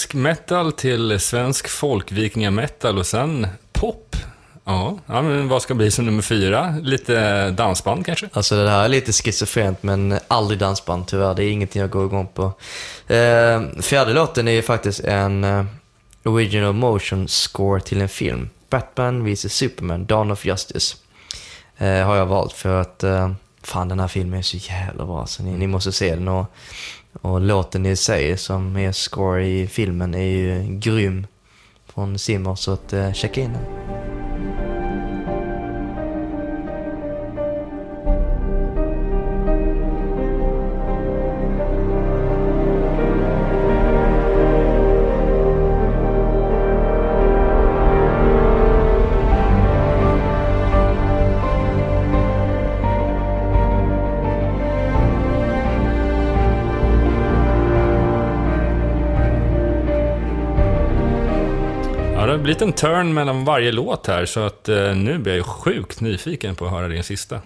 Nordisk metal till svensk folkvikingametal och sen pop. Ja, ja, men vad ska bli som nummer fyra? Lite dansband kanske? Alltså det här är lite schizofrent men aldrig dansband tyvärr. Det är ingenting jag går igång på. Eh, fjärde låten är ju faktiskt en eh, original motion score till en film. Batman vs Superman, Dawn of Justice. Eh, har jag valt för att eh, fan den här filmen är så jävla bra så ni, ni måste se den. Och, och låten i sig som är score i filmen är ju grym från Simmer så att eh, checka in den. Blivit en turn mellan varje låt här, så att eh, nu blir jag sjukt nyfiken på att höra din sista.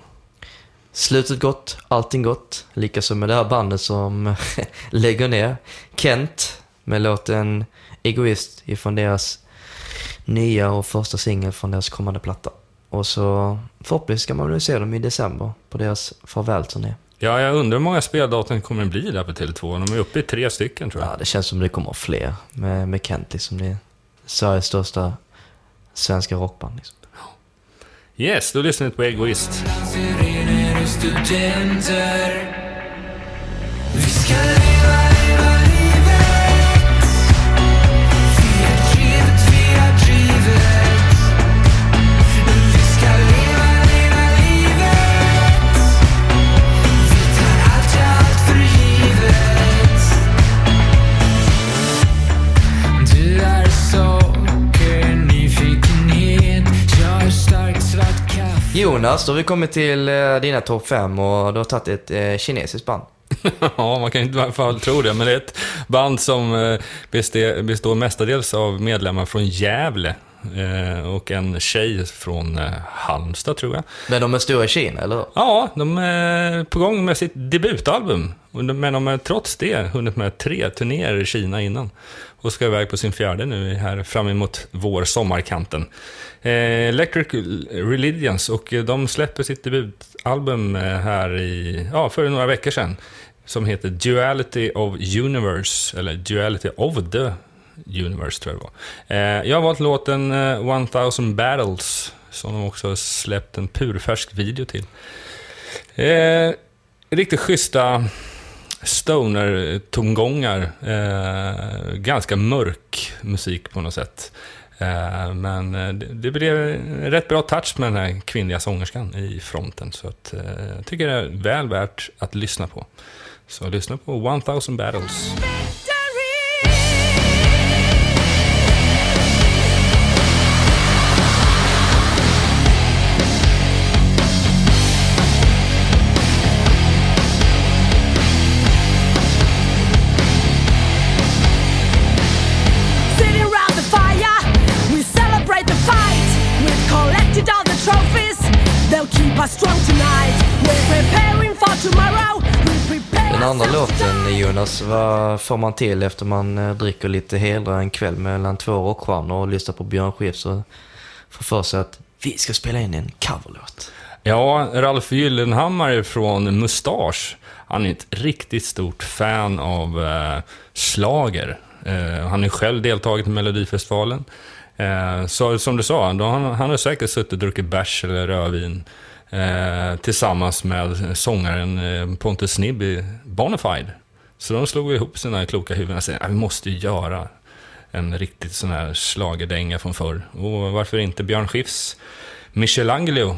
Slutet gott, allting gott. Likaså med det här bandet som lägger ner. Kent med låten Egoist ifrån deras nya och första singel från deras kommande platta. Och så förhoppningsvis ska man väl se dem i december på deras farvälturné. Ja, jag undrar hur många speldatum kommer det bli där på Tele2? De är uppe i tre stycken tror jag. Ja, det känns som det kommer fler med, med Kent liksom. Det är Sveriges största svenska rockband liksom. Yes, då lyssnar på Egoist. Jonas, då har vi kommit till eh, dina topp fem och du har tagit ett eh, kinesiskt band. Ja, man kan inte i alla fall tro det, men det är ett band som eh, består mestadels av medlemmar från Gävle. och en tjej från Halmstad tror jag. Men de är stora i Kina, eller? Ja, de är på gång med sitt debutalbum. Men de har trots det hunnit med tre turnéer i Kina innan. Och ska iväg på sin fjärde nu här fram emot vår sommarkanten. Eh, Electric Religions och de släpper sitt debutalbum eh, här i, ja, för några veckor sedan. Som heter Duality of Universe, eller Duality of the Universe tror jag det var. Eh, jag har valt låten eh, 1000 Battles, som de också har släppt en purfärsk video till. Eh, riktigt schyssta stoner-tongångar. Eh, ganska mörk musik på något sätt. Eh, men eh, det, det blev en rätt bra touch med den här kvinnliga sångerskan i fronten. Så att, eh, jag tycker det är väl värt att lyssna på. Så lyssna på 1000 Battles. Den andra låten. Jonas, vad får man till efter man eh, dricker lite hedra en kväll mellan två rockstjärnor och lyssnar på Björn Skifs och får för sig att vi ska spela in en coverlåt? Ja, Ralf Gyllenhammar från Mustasch. Han är ett riktigt stort fan av eh, slager. Eh, han har själv deltagit i Melodifestivalen. Eh, så som du sa, då han, han har säkert suttit och druckit bärs eller rödvin eh, tillsammans med sångaren eh, Pontus Snibb i Bonafide. Så de slog ihop sina kloka huvuden och sa att vi måste göra en riktigt sån här schlagerdänga från förr. Och varför inte Björn Skifs Michelangelo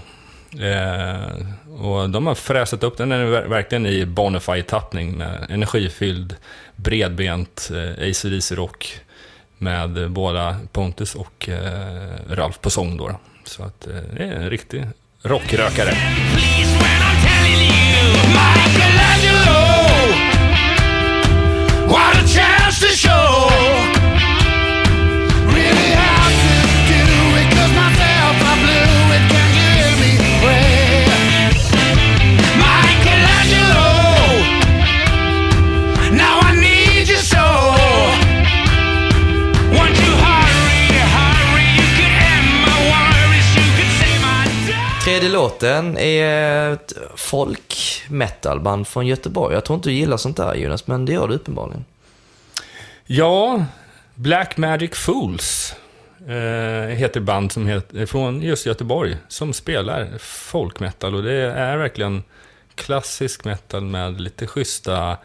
Eh, och de har fräsat upp den, den är verkligen i Bonafide-tappning med energifylld, bredbent eh, AC/DC-rock med eh, båda Pontus och eh, Ralf på sång då. Så att eh, det är en riktig rockrökare. Michelangelo, what a Tredje låten är ett folk metalband från Göteborg. Jag tror inte du gillar sånt där Jonas, men det gör du uppenbarligen. Ja, Black Magic Fools eh, heter band som heter, från just Göteborg som spelar folkmetal och det är verkligen klassisk metal med lite schyssta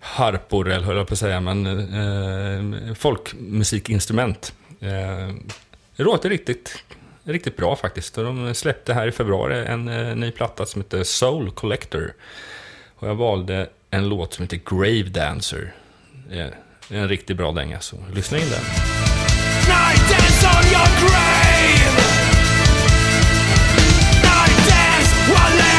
harpor, eller höll jag på att säga, men eh, folkmusikinstrument. Eh, det låter riktigt, riktigt bra faktiskt. Och de släppte här i februari en eh, ny platta som heter Soul Collector. Och jag valde en låt som heter Grave Dancer. Det är en riktigt bra dänga, så lyssna in den. Night dance on your grave. Night dance, while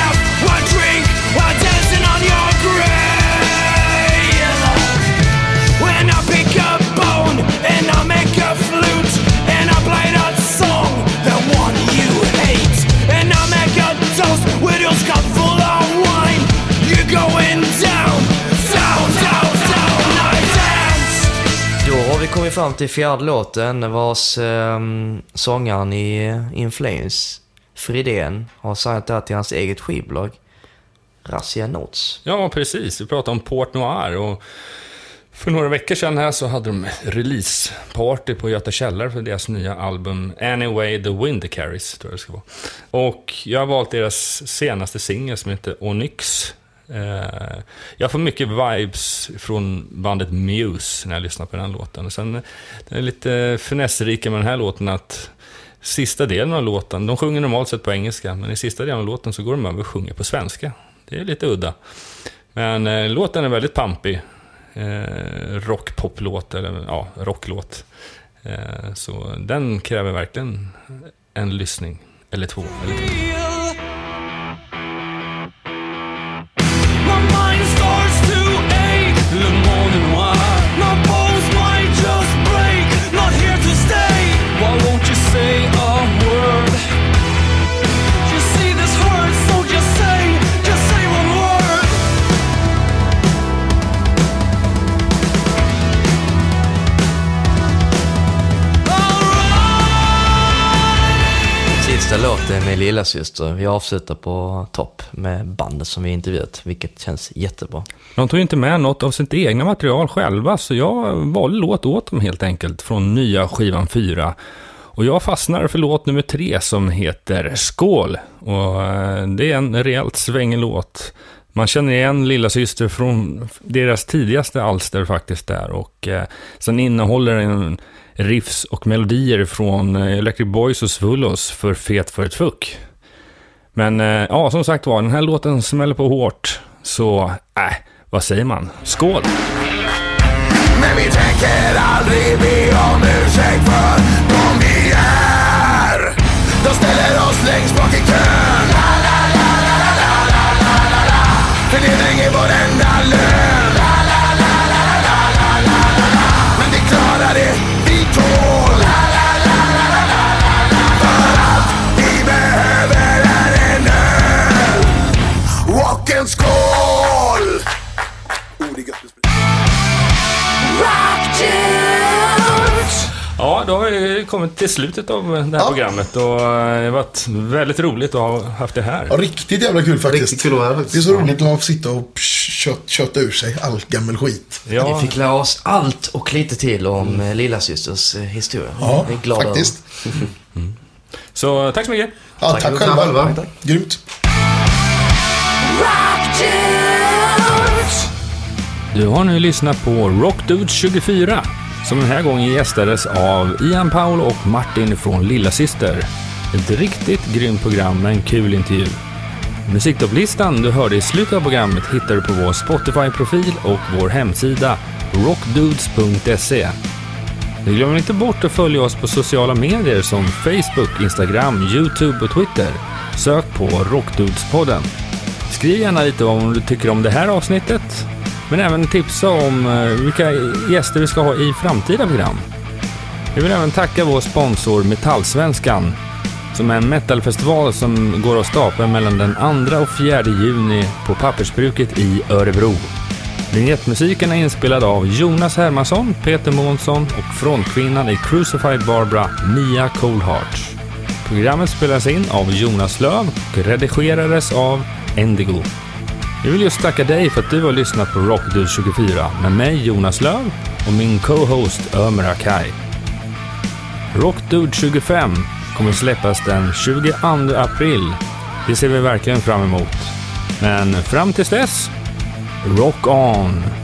fram till fjärde låten vars eh, sångaren i In Flames, Fridén, har signat det här till hans eget skivbolag, Razzia Notes. Ja, precis. Vi pratade om Port Noir och för några veckor sedan här så hade de releaseparty på Göta källare för deras nya album Anyway the Wind Carries, tror jag det ska vara. Och jag har valt deras senaste singel som heter Onyx. Eh, jag får mycket vibes från bandet Muse när jag lyssnar på den låten. Och sen den är lite finessrika med den här låten att sista delen av låten, de sjunger normalt sett på engelska, men i sista delen av låten så går de över och sjunger på svenska. Det är lite udda. Men eh, låten är väldigt pampig. Eh, Rockpoplåt, eller ja, rocklåt. Eh, så den kräver verkligen en lyssning. Eller två, eller tre. Låten med Lillasyster, Vi avslutar på topp med bandet som vi intervjuat, vilket känns jättebra. De tog inte med något av sitt egna material själva, så jag valde låt åt dem helt enkelt från nya skivan 4. Och jag fastnar för låt nummer 3 som heter Skål. Och eh, det är en rejält svängig låt. Man känner igen Lilla Syster från deras tidigaste alster faktiskt där. Och eh, sen innehåller den riffs och melodier från eh, Electric Boys och Svullos för Fet för ett fuck. Men eh, ja, som sagt var, den här låten smäller på hårt. Så, äh, vad säger man? Skål! Men vi tänker aldrig be om ursäkt för de vi är De ställer oss längst bak i kön kommit till slutet av det här Ja. programmet och eh, det har varit väldigt roligt att ha haft det här. Ja, riktigt jävla kul faktiskt. Riktigt kul att vara här faktiskt. Det är så roligt att sitta och kött, kötta ur sig all gammal skit. Ja, Vi fick lära oss allt och lite till om mm. Lilla Systers eh, historia. Ja, Vi är glada faktiskt. så tack så mycket. Ja, Tack tack själva. själva. Tack, Grymt. Du har nu lyssnat på Rockdudes 24 som den här gången gästades av Ian Paul och Martin från Lilla Syster. Ett riktigt grymt program med en kul intervju. Musiktopplistan du hörde i slutet av programmet hittar du på vår Spotify-profil och vår hemsida rockdudes.se. Vi glömmer inte bort att följa oss på sociala medier som Facebook, Instagram, Youtube och Twitter. Sök på Rockdudespodden. Skriv gärna lite om du tycker om det här avsnittet, men även tipsa om eh, vilka gäster vi ska ha i framtida program. Vi vill även tacka vår sponsor Metallsvenskan, som är en metalfestival som går av stapeln mellan den 2 och 4 juni på Pappersbruket i Örebro. Vignettmusiken är inspelad av Jonas Hermansson, Peter Månsson och frontkvinnan i Crucified Barbara, Mia Coldheart. Programmet spelas in av Jonas Löv och redigerades av Endigo. Vi vill just tacka dig för att du har lyssnat på Rockdude 24 med mig Jonas Löv och min co-host Ömer Akai. Rockdude 25 kommer släppas den 22 april. Det ser vi verkligen fram emot. Men fram tills dess, rock on!